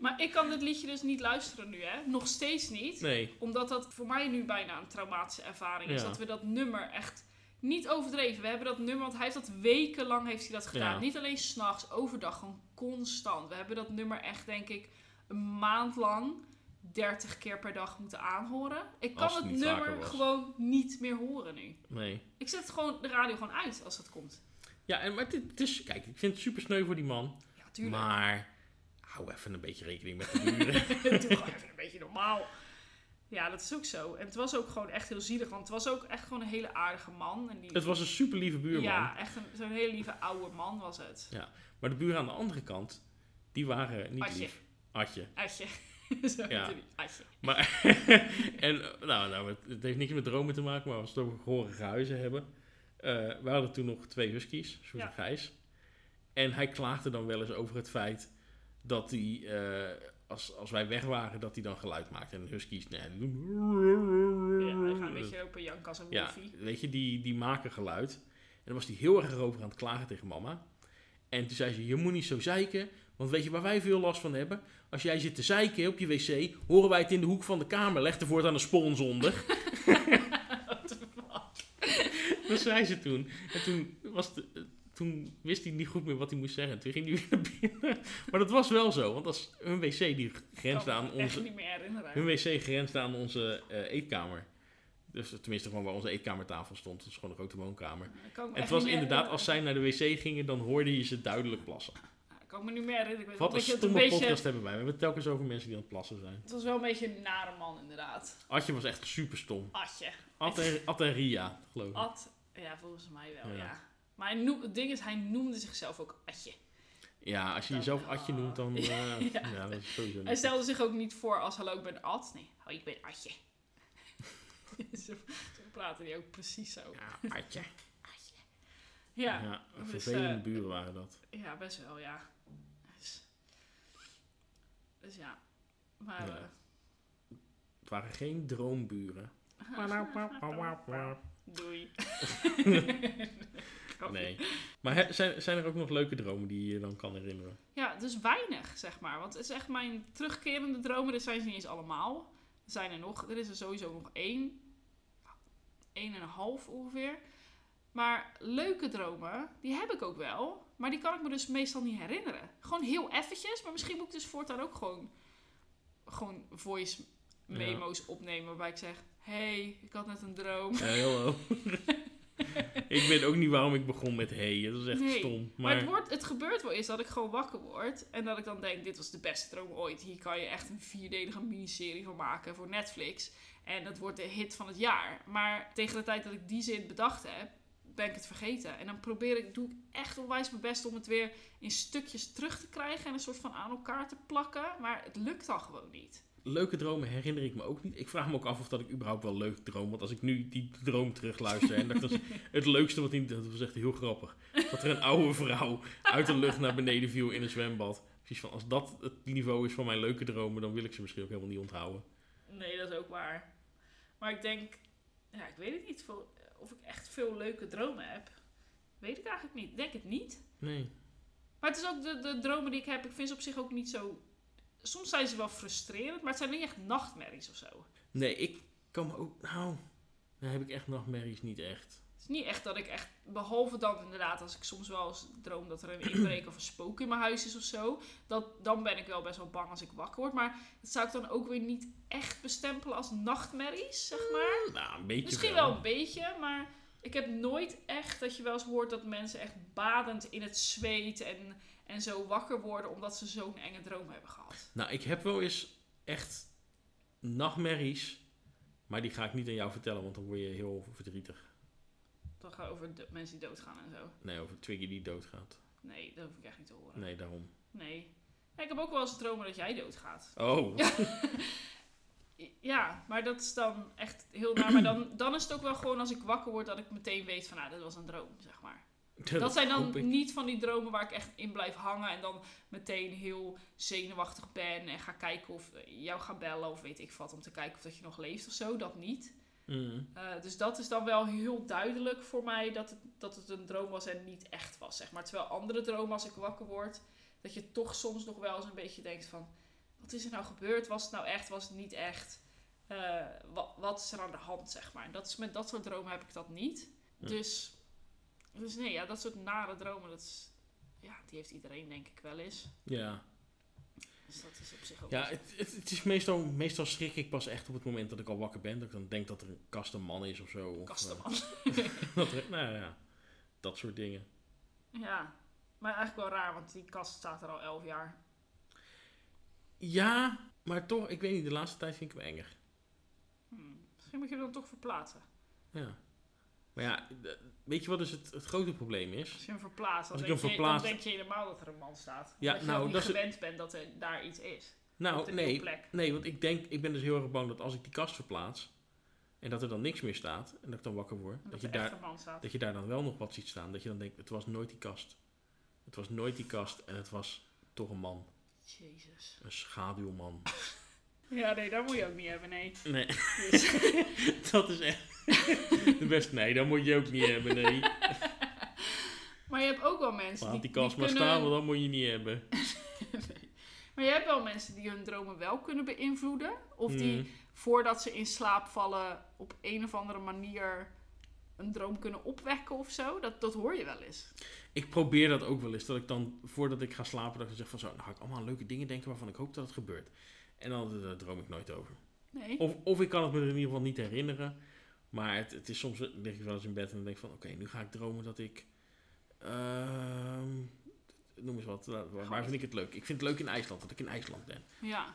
Maar ik kan dit liedje dus niet luisteren nu, hè? Nog steeds niet. Nee. Omdat dat voor mij nu bijna een traumatische ervaring is. Ja. Dat we dat nummer echt niet overdreven. We hebben dat nummer, want hij heeft dat wekenlang heeft hij dat gedaan. Ja. Niet alleen s'nachts, overdag, gewoon constant. We hebben dat nummer echt, denk ik, een maand lang 30 keer per dag moeten aanhoren. Ik kan het nummer gewoon niet meer horen nu. Nee. Ik zet gewoon de radio gewoon uit als dat komt. Ja, en, maar het is... Kijk, ik vind het super sneu voor die man. Ja, tuurlijk. Maar... Hou even een beetje rekening met de buren. Doe gewoon even een beetje normaal. Ja, dat is ook zo. En het was ook gewoon echt heel zielig. Want het was ook echt gewoon een hele aardige man. En die, het was een super lieve buurman. Ja, echt een- zo'n hele lieve oude man was het. Maar de buren aan de andere kant... Die waren niet Atje. lief. Atje. Atje. Zo Ja. Atje. Maar, en nou, nou, het, heeft niks met dromen te maken, maar als we het over gehorige huizen hebben. eh we hadden toen nog twee huskies, Ja. en Gijs. En hij klaagde dan wel eens over het feit dat hij, eh, als, als wij weg waren, dat hij dan geluid maakte. En huskies, nee, die doen... Ja, gaat een beetje lopen janken als een Ja, wolfie. weet je, die, die maken geluid. En dan was hij heel erg erover aan het klagen tegen mama. En toen zei ze, je moet niet zo zeiken. Want weet je waar wij veel last van hebben? Als jij zit te zeiken op je wc, horen wij het in de hoek van de kamer. Leg er voortaan een spons onder. dat zei ze toen. En toen, was de, eh, toen wist hij niet goed meer wat hij moest zeggen. Toen ging hij weer naar binnen. Maar dat was wel zo. Want als hun wc die grensde kan aan onze... niet meer herinneren. Hun wc grensde aan onze eh, eetkamer. Dus tenminste gewoon waar onze eetkamertafel stond. Is gewoon een grote woonkamer. En het was inderdaad, als zij naar de wc gingen, dan hoorde je ze duidelijk plassen. Ik kan me niet meer herinneren. Ik Wat een stomme beetje... podcast hebben wij. We hebben het telkens over mensen die aan het plassen zijn. Het was wel een beetje een nare man, inderdaad. Adje was echt super stom. Atje. Ad en, Ria, geloof ik. Ad. Ja, volgens mij wel, Ja. ja. Maar hij het ding is, hij noemde zichzelf ook Atje. Ja, als je jezelf Adje noemt, dan... eh, ja. Ja. dat is sowieso Hij stelde zich ook niet voor als hallo, ik ben Ad. Nee, oh, ik ben Atje. zo, praten die ook precies zo. Ja, Adje. Ja, Ja, dus, vervelende eh, buren waren dat. ja best wel, ja. Dus, dus ja. Maar... Ja. Het waren geen droomburen. eh, doei. Nee. Maar zijn, zijn er ook nog leuke dromen die je je dan kan herinneren? Ja, dus weinig, zeg maar. Want het is echt mijn terugkerende dromen. Dit zijn ze niet eens allemaal. Er zijn er nog. Er is er sowieso nog één. Eén en een half ongeveer. Maar leuke dromen, die heb ik ook wel. Maar die kan ik me dus meestal niet herinneren. Gewoon heel eventjes. Maar misschien moet ik dus voortaan ook gewoon, gewoon voice Ja. memo's opnemen. Waarbij ik zeg, hey, ik had net een droom. Ja, hallo. ik weet ook niet waarom ik begon met hey. Dat is echt Nee, stom. Maar, Maar, het, wordt, het gebeurt wel eens dat ik gewoon wakker word. En dat ik dan denk, dit was de beste droom ooit. Hier kan je echt een vierdelige miniserie van maken voor Netflix. En dat wordt de hit van het jaar. Maar tegen de tijd dat ik die zin bedacht heb, ben ik het vergeten. En dan probeer ik, doe ik echt onwijs mijn best om het weer in stukjes terug te krijgen. En een soort van aan elkaar te plakken. Maar het lukt dan gewoon niet. Leuke dromen herinner ik me ook niet. Ik vraag me ook af of dat ik überhaupt wel leuk droom. Want als ik nu die droom terugluister... en dat was het leukste wat niet... Dat was echt heel grappig. Dat er een oude vrouw uit de lucht naar beneden viel in een zwembad. Precies van, als dat het niveau is van mijn leuke dromen... dan wil ik ze misschien ook helemaal niet onthouden. Nee, dat is ook waar. Maar ik denk, ja, ik weet het niet of ik echt veel leuke dromen heb. Weet ik eigenlijk niet. Ik Denk het niet. Nee. Maar het is ook de, de dromen die ik heb, ik vind ze op zich ook niet zo. Soms zijn ze wel frustrerend, maar het zijn niet echt nachtmerries of zo. Nee, ik kan me ook... Nou, dan heb ik echt nachtmerries niet echt. Het is niet echt dat ik echt, behalve dan inderdaad als ik soms wel eens droom dat er een inbreker of een spook in mijn huis is of zo. Dat, dan ben ik wel best wel bang als ik wakker word. Maar dat zou ik dan ook weer niet echt bestempelen als nachtmerries, zeg maar. Nou, een beetje Misschien wel een beetje, maar ik heb nooit echt dat je wel eens hoort dat mensen echt badend in het zweet en, en zo wakker worden omdat ze zo'n enge droom hebben gehad. Nou, ik heb wel eens echt nachtmerries... maar die ga ik niet aan jou vertellen... want dan word je heel verdrietig. Dan gaat over mensen die doodgaan en zo. Nee, over Twiggy die doodgaat. Nee, dat hoef ik echt niet te horen. Nee, daarom. Nee. Ja, ik heb ook wel eens dromen dat jij doodgaat. Oh, Ja, maar dat is dan echt heel naar. Maar dan, dan is het ook wel gewoon als ik wakker word dat ik meteen weet van, nou, dit was een droom, zeg maar. Dat zijn dan niet van die dromen waar ik echt in blijf hangen en dan meteen heel zenuwachtig ben en ga kijken of eh, jou ga bellen of weet ik wat om te kijken of dat je nog leeft of zo. Dat niet. Mm. Eh, dus dat is dan wel heel duidelijk voor mij dat het, dat het een droom was en niet echt was, zeg maar. Terwijl andere dromen als ik wakker word, dat je toch soms nog wel eens een beetje denkt van, wat is er nou gebeurd? Was het nou echt? Was het niet echt? Eh, wat, wat is er aan de hand, zeg maar? Dat is, met dat soort dromen heb ik dat niet. Dus, dus nee, ja, dat soort nare dromen, dat is, ja, die heeft iedereen denk ik wel eens. Ja, Dus dat is op zich ook ja het, het, het is meestal, meestal schrik ik pas echt op het moment dat ik al wakker ben. Dat ik dan denk dat er een kastenman is of zo. Eh, dat er- nou ja, dat soort dingen. Ja, maar eigenlijk wel raar, want die kast staat er al elf jaar. Ja, maar toch, ik weet niet, de laatste tijd vind ik hem enger. Hmm, Misschien moet je hem dan toch verplaatsen. Ja. Maar ja, weet je wat dus het, het grote probleem is? Als je hem verplaatst, dan, Als ik denk, hem je, verplaats- dan denk je helemaal dat er een man staat. Ja, dat je nou, niet dat is het- gewend bent dat er daar iets is. Nou, nee, nee, want ik denk, ik ben dus heel erg bang dat als ik die kast verplaats en dat er dan niks meer staat en dat ik dan wakker word, dat dat je daar, dat je daar dan wel nog wat ziet staan. Dat je dan denkt, het was nooit die kast. Het was nooit die kast en het was toch een man. Jezus. Een schaduwman. Ja, nee, dat moet je ook niet hebben, nee. Nee, Dus, dat is echt de beste. Nee, dat moet je ook niet hebben, nee. maar je hebt ook wel mensen Laat die, die kast maar kunnen... staan, want dat moet je niet hebben. Nee. Maar je hebt wel mensen die hun dromen wel kunnen beïnvloeden. Of die Mm. voordat ze in slaap vallen op een of andere manier een droom kunnen opwekken of zo. Dat, dat hoor je wel eens. Ik probeer dat ook wel eens. Dat ik dan, voordat ik ga slapen, dat ik zeg van zo, nou ga ik allemaal leuke dingen denken waarvan ik hoop dat het gebeurt. En dan eh, droom ik nooit over. Nee. Of, of ik kan het me er in ieder geval niet herinneren. Maar het, het is soms, lig ik wel eens in bed en dan denk ik van, oké, nu ga ik dromen dat ik, ehm, noem eens wat, waar, waar vind ik het leuk? Ik vind het leuk in IJsland, dat ik in IJsland ben. Ja,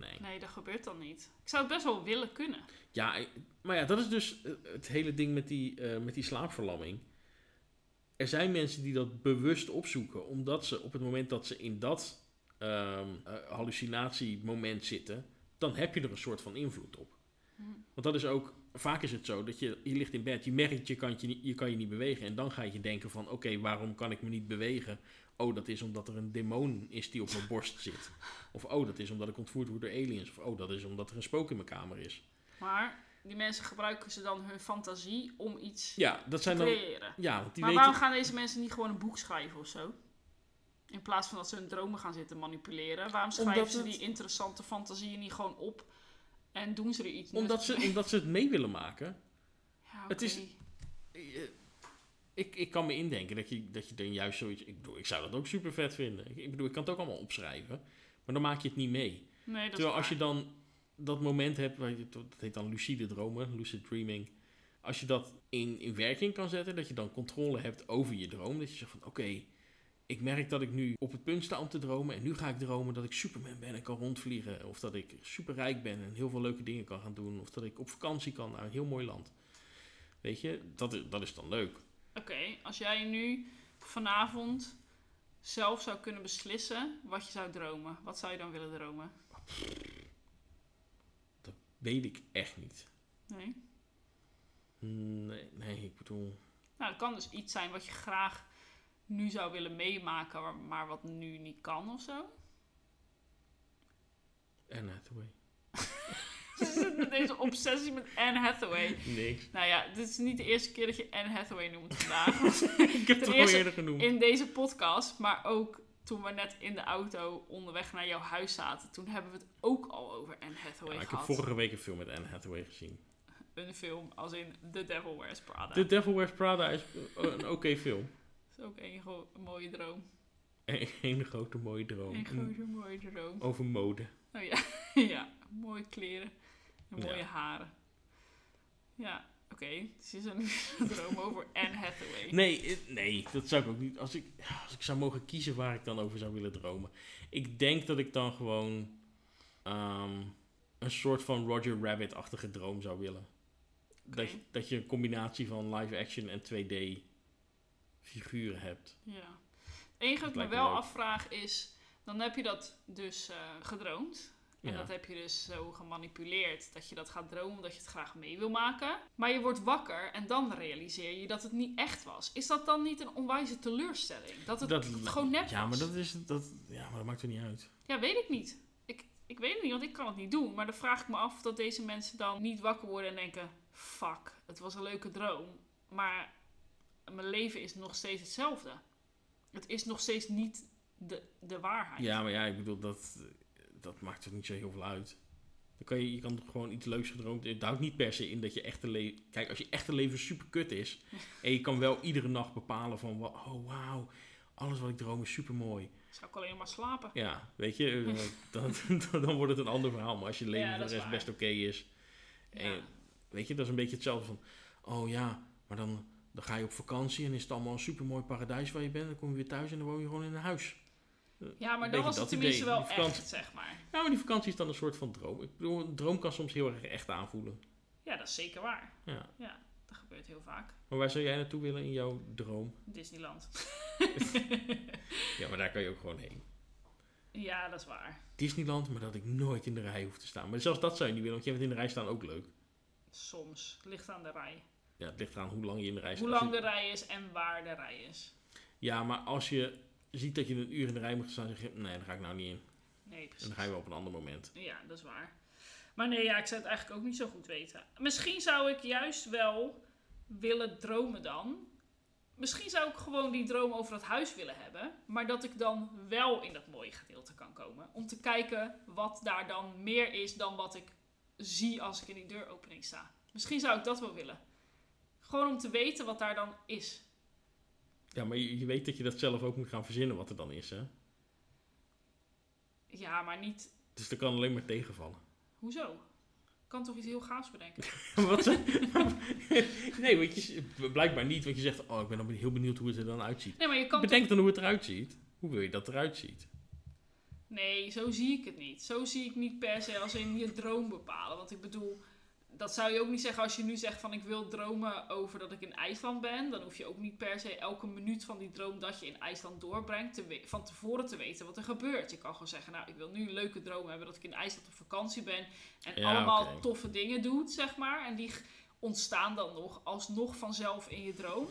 Nee. nee, dat gebeurt dan niet. Ik zou het best wel willen kunnen. Ja, maar ja, dat is dus eh, het hele ding met die, eh, met die slaapverlamming. Er zijn mensen die dat bewust opzoeken, omdat ze op het moment dat ze in dat eh, hallucinatiemoment zitten, dan heb je er een soort van invloed op. Hm. Want dat is ook, vaak is het zo dat je, je ligt in bed, je merkt je kan je, niet, je kan je niet bewegen. En dan ga je denken van, oké, waarom kan ik me niet bewegen? Oh, dat is omdat er een demon is die op mijn borst zit. Of oh, dat is omdat ik ontvoerd word door aliens. Of oh, dat is omdat er een spook in mijn kamer is. Maar die mensen gebruiken ze dan hun fantasie om iets Ja, dat te zijn dan... creëren. Ja, want die maar weten... waarom gaan deze mensen niet gewoon een boek schrijven of zo? In plaats van dat ze hun dromen gaan zitten manipuleren. Waarom schrijven Omdat ze het- die interessante fantasieën niet gewoon op en doen ze er iets Omdat nuttigs ze, mee? omdat ze het mee willen maken. Ja, het is- oké. Eh, ik, ik kan me indenken dat je, dat je dan juist zoiets... Ik, bedoel, ik zou dat ook super vet vinden. Ik, ik bedoel, ik kan het ook allemaal opschrijven. Maar dan maak je het niet mee. Nee, dat Terwijl is als je dan dat moment hebt, waar je, dat heet dan lucide dromen, lucid dreaming. Als je dat in, in werking kan zetten, dat je dan controle hebt over je droom. Dat je zegt van oké, ik merk dat ik nu op het punt sta om te dromen. En nu ga ik dromen dat ik Superman ben en kan rondvliegen. Of dat ik superrijk ben en heel veel leuke dingen kan gaan doen. Of dat ik op vakantie kan naar een heel mooi land. Weet je, dat, is- dat is dan leuk. Oké, als jij nu vanavond zelf zou kunnen beslissen wat je zou dromen, wat zou je dan willen dromen? Weet ik echt niet. Nee? Nee, nee ik bedoel... Nou, het kan dus iets zijn wat je graag nu zou willen meemaken, maar- wat nu niet kan of zo. Anne Hathaway. Deze obsessie met Anne Hathaway. Niks. Nou ja, dit is niet de eerste keer dat je Anne Hathaway noemt vandaag. Ik heb het al eerder genoemd. in deze podcast, maar ook toen we net in de auto onderweg naar jouw huis zaten, toen hebben we het ook al over Anne Hathaway Ja, ik heb gehad. vorige week een film met Anne Hathaway gezien. Een film als in The Devil Wears Prada. The Devil Wears Prada is een oké film. Is ook een gro- mooie droom. Een grote mooie droom. Een grote mooie droom. Over mode. Oh ja, ja. Mooie kleren en mooie Ja. haren. Ja, oké. Het is een droom over Anne Hathaway. Nee, nee, dat zou ik ook niet. Als ik, als ik zou mogen kiezen waar ik dan over zou willen dromen. Ik denk dat ik dan gewoon ehm, een soort van Roger Rabbit-achtige droom zou willen. Dat, dat je een combinatie van live action en 2D figuren hebt. Ja. Het enige wat ik me wel leuk. afvraag is, dan heb je dat dus eh, gedroomd. En Ja. dat heb je dus zo gemanipuleerd dat je dat gaat dromen omdat je het graag mee wil maken. Maar je wordt wakker en dan realiseer je dat het niet echt was. Is dat dan niet een onwijze teleurstelling? Dat het Dat- gewoon nep Ja, was? maar dat, is, dat, ja, maar dat maakt er niet uit. Ja, weet ik niet. Ik, ik weet het niet, want ik kan het niet doen. Maar dan vraag ik me af dat deze mensen dan niet wakker worden en denken... Fuck, het was een leuke droom. Maar mijn leven is nog steeds hetzelfde. Het is nog steeds niet de, de waarheid. Ja, maar ja, ik bedoel, dat, dat maakt er niet zo heel veel uit. Dan kan je, je kan toch gewoon iets leuks gedroomd. Het houdt niet per se in dat je echte leven. Kijk, als je echte leven super kut is. en je kan wel iedere nacht bepalen van. Oh, wauw. Alles wat ik droom is super mooi. Zou ik alleen maar slapen. Ja, weet je, eh, dan, dan, dan wordt het een ander verhaal. Maar als je leven Ja, voor de rest best oké is. En, Ja. Weet je, dat is een beetje hetzelfde van. Oh ja, maar dan, dan ga je op vakantie en is het allemaal een super mooi paradijs waar je bent. Dan kom je weer thuis en dan woon je gewoon in een huis. Ja, maar dan was het tenminste idee. wel vakantie- echt, zeg maar. Ja, maar die vakantie is dan een soort van droom. Ik bedoel, een droom kan soms heel erg echt aanvoelen. Ja, dat is zeker waar. Ja. Ja, dat gebeurt heel vaak. Maar waar zou jij naartoe willen in jouw droom? Disneyland. Ja, maar daar kan je ook gewoon heen. ja, dat is waar. Disneyland, maar dat ik nooit in de rij hoef te staan. Maar zelfs dat zou je niet willen, want jij vindt in de rij staan ook leuk. Soms. Ligt aan de rij. Ja, het ligt eraan hoe lang je in de rij staat. Hoe lang je- de rij is en waar de rij is. Ja, maar als je ziet dat je een uur in de rij moet staan, zeg je, nee, daar ga ik nou niet in. Nee, En precies. dan ga je wel op een ander moment. Ja, dat is waar. Maar nee, ja, ik zou het eigenlijk ook niet zo goed weten. Misschien zou ik juist wel willen dromen dan. Misschien zou ik gewoon die droom over het huis willen hebben. Maar dat ik dan wel in dat mooie gedeelte kan komen. Om te kijken wat daar dan meer is dan wat ik zie als ik in die deuropening sta. Misschien zou ik dat wel willen. Gewoon om te weten wat daar dan is. Ja, maar je, je weet dat je dat zelf ook moet gaan verzinnen wat er dan is, hè? Ja, maar niet... Dus dat kan alleen maar tegenvallen. Hoezo? Ik kan toch iets heel gaafs bedenken? Wat nee, want je, blijkbaar niet, want je zegt, oh, ik ben dan heel benieuwd hoe het er dan uitziet. Nee, maar je kan toch Bedenk dan hoe het eruit ziet. Hoe wil je dat eruit ziet? Nee, zo zie ik het niet. Zo zie ik niet per se als in je droom bepalen. Want ik bedoel, dat zou je ook niet zeggen als je nu zegt van ik wil dromen over dat ik in IJsland ben. Dan hoef je ook niet per se elke minuut van die droom dat je in IJsland doorbrengt te van tevoren te weten wat er gebeurt. Je kan gewoon zeggen, nou ik wil nu een leuke droom hebben dat ik in IJsland op vakantie ben. En Ja, allemaal toffe dingen doet, zeg maar. En die ontstaan dan nog alsnog vanzelf in je droom.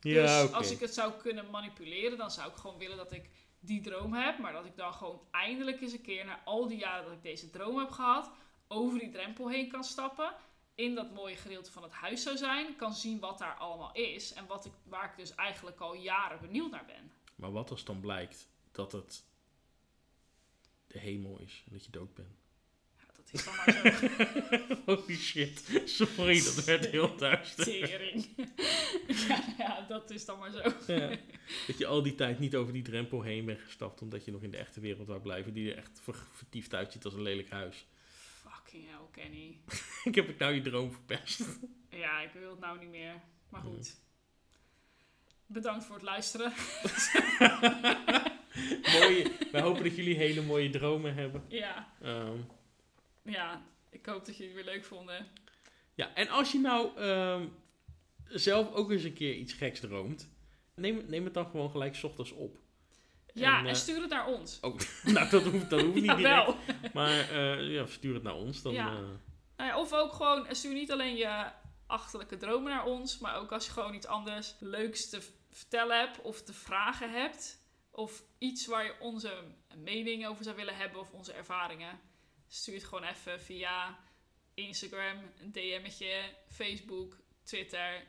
Dus als ik het zou kunnen manipuleren, dan zou ik gewoon willen dat ik die droom heb. Maar dat ik dan gewoon eindelijk eens een keer, na al die jaren dat ik deze droom heb gehad, over die drempel heen kan stappen. In dat mooie gedeelte van het huis zou zijn. Kan zien wat daar allemaal is. En wat ik, waar ik dus eigenlijk al jaren benieuwd naar ben. Maar wat als dan blijkt dat het de hemel is en dat je dood bent? Ja, dat is dan maar zo. Holy shit. Sorry, dat werd heel duister. Tering. ja, ja, dat is dan maar zo. Ja. Dat je al die tijd niet over die drempel heen bent gestapt, omdat je nog in de echte wereld wou blijven, die er echt ver- vertiefd uitziet als een lelijk huis. Fucking hell, Kenny. Ik heb ik nou je droom verpest. Ja, ik wil het nou niet meer. Maar goed. Bedankt voor het luisteren. Mooie, wij hopen dat jullie hele mooie dromen hebben. Ja, Ehm, ja. Ik hoop dat jullie het weer leuk vonden. ja, en als je nou ehm, zelf ook eens een keer iets geks droomt, neem, neem het dan gewoon gelijk 's ochtends op. Ja, En, en, eh, stuur het naar ons. Oh, nou, dat hoeft, dat hoeft niet direct. Maar eh, ja, stuur het naar ons. Dan, Ja. eh, Nou ja, of ook gewoon, stuur niet alleen je achterlijke dromen naar ons, maar ook als je gewoon iets anders leuks te vertellen hebt of te vragen hebt, of iets waar je onze mening over zou willen hebben of onze ervaringen, stuur het gewoon even via Instagram, een DM'tje, Facebook, Twitter.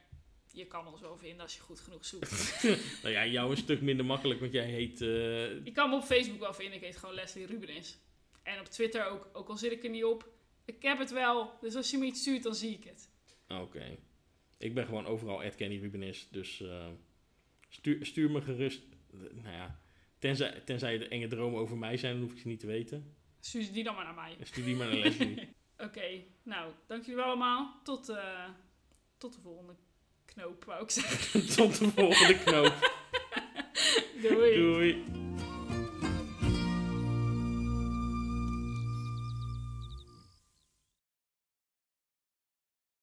Je kan ons wel vinden als je goed genoeg zoekt. nou ja, jou een stuk minder makkelijk, want jij heet... eh, je kan me op Facebook wel vinden, ik heet gewoon Leslie Rubenis. En op Twitter ook, ook al zit ik er niet op. Ik heb het wel, dus als je me iets stuurt, dan zie ik het. Oké. Ik ben gewoon overal Ed Kenny Rubenis, dus eh, stuur, stuur me gerust. nou ja, tenzij, tenzij de enge dromen over mij zijn, dan hoef ik ze niet te weten. Stuur die dan maar naar mij. Stuur die maar naar Leslie. Oké, nou, dank jullie wel allemaal. Tot, eh, tot de volgende knoop, wou ik zeggen. Tot de volgende knoop. Doei. Doei.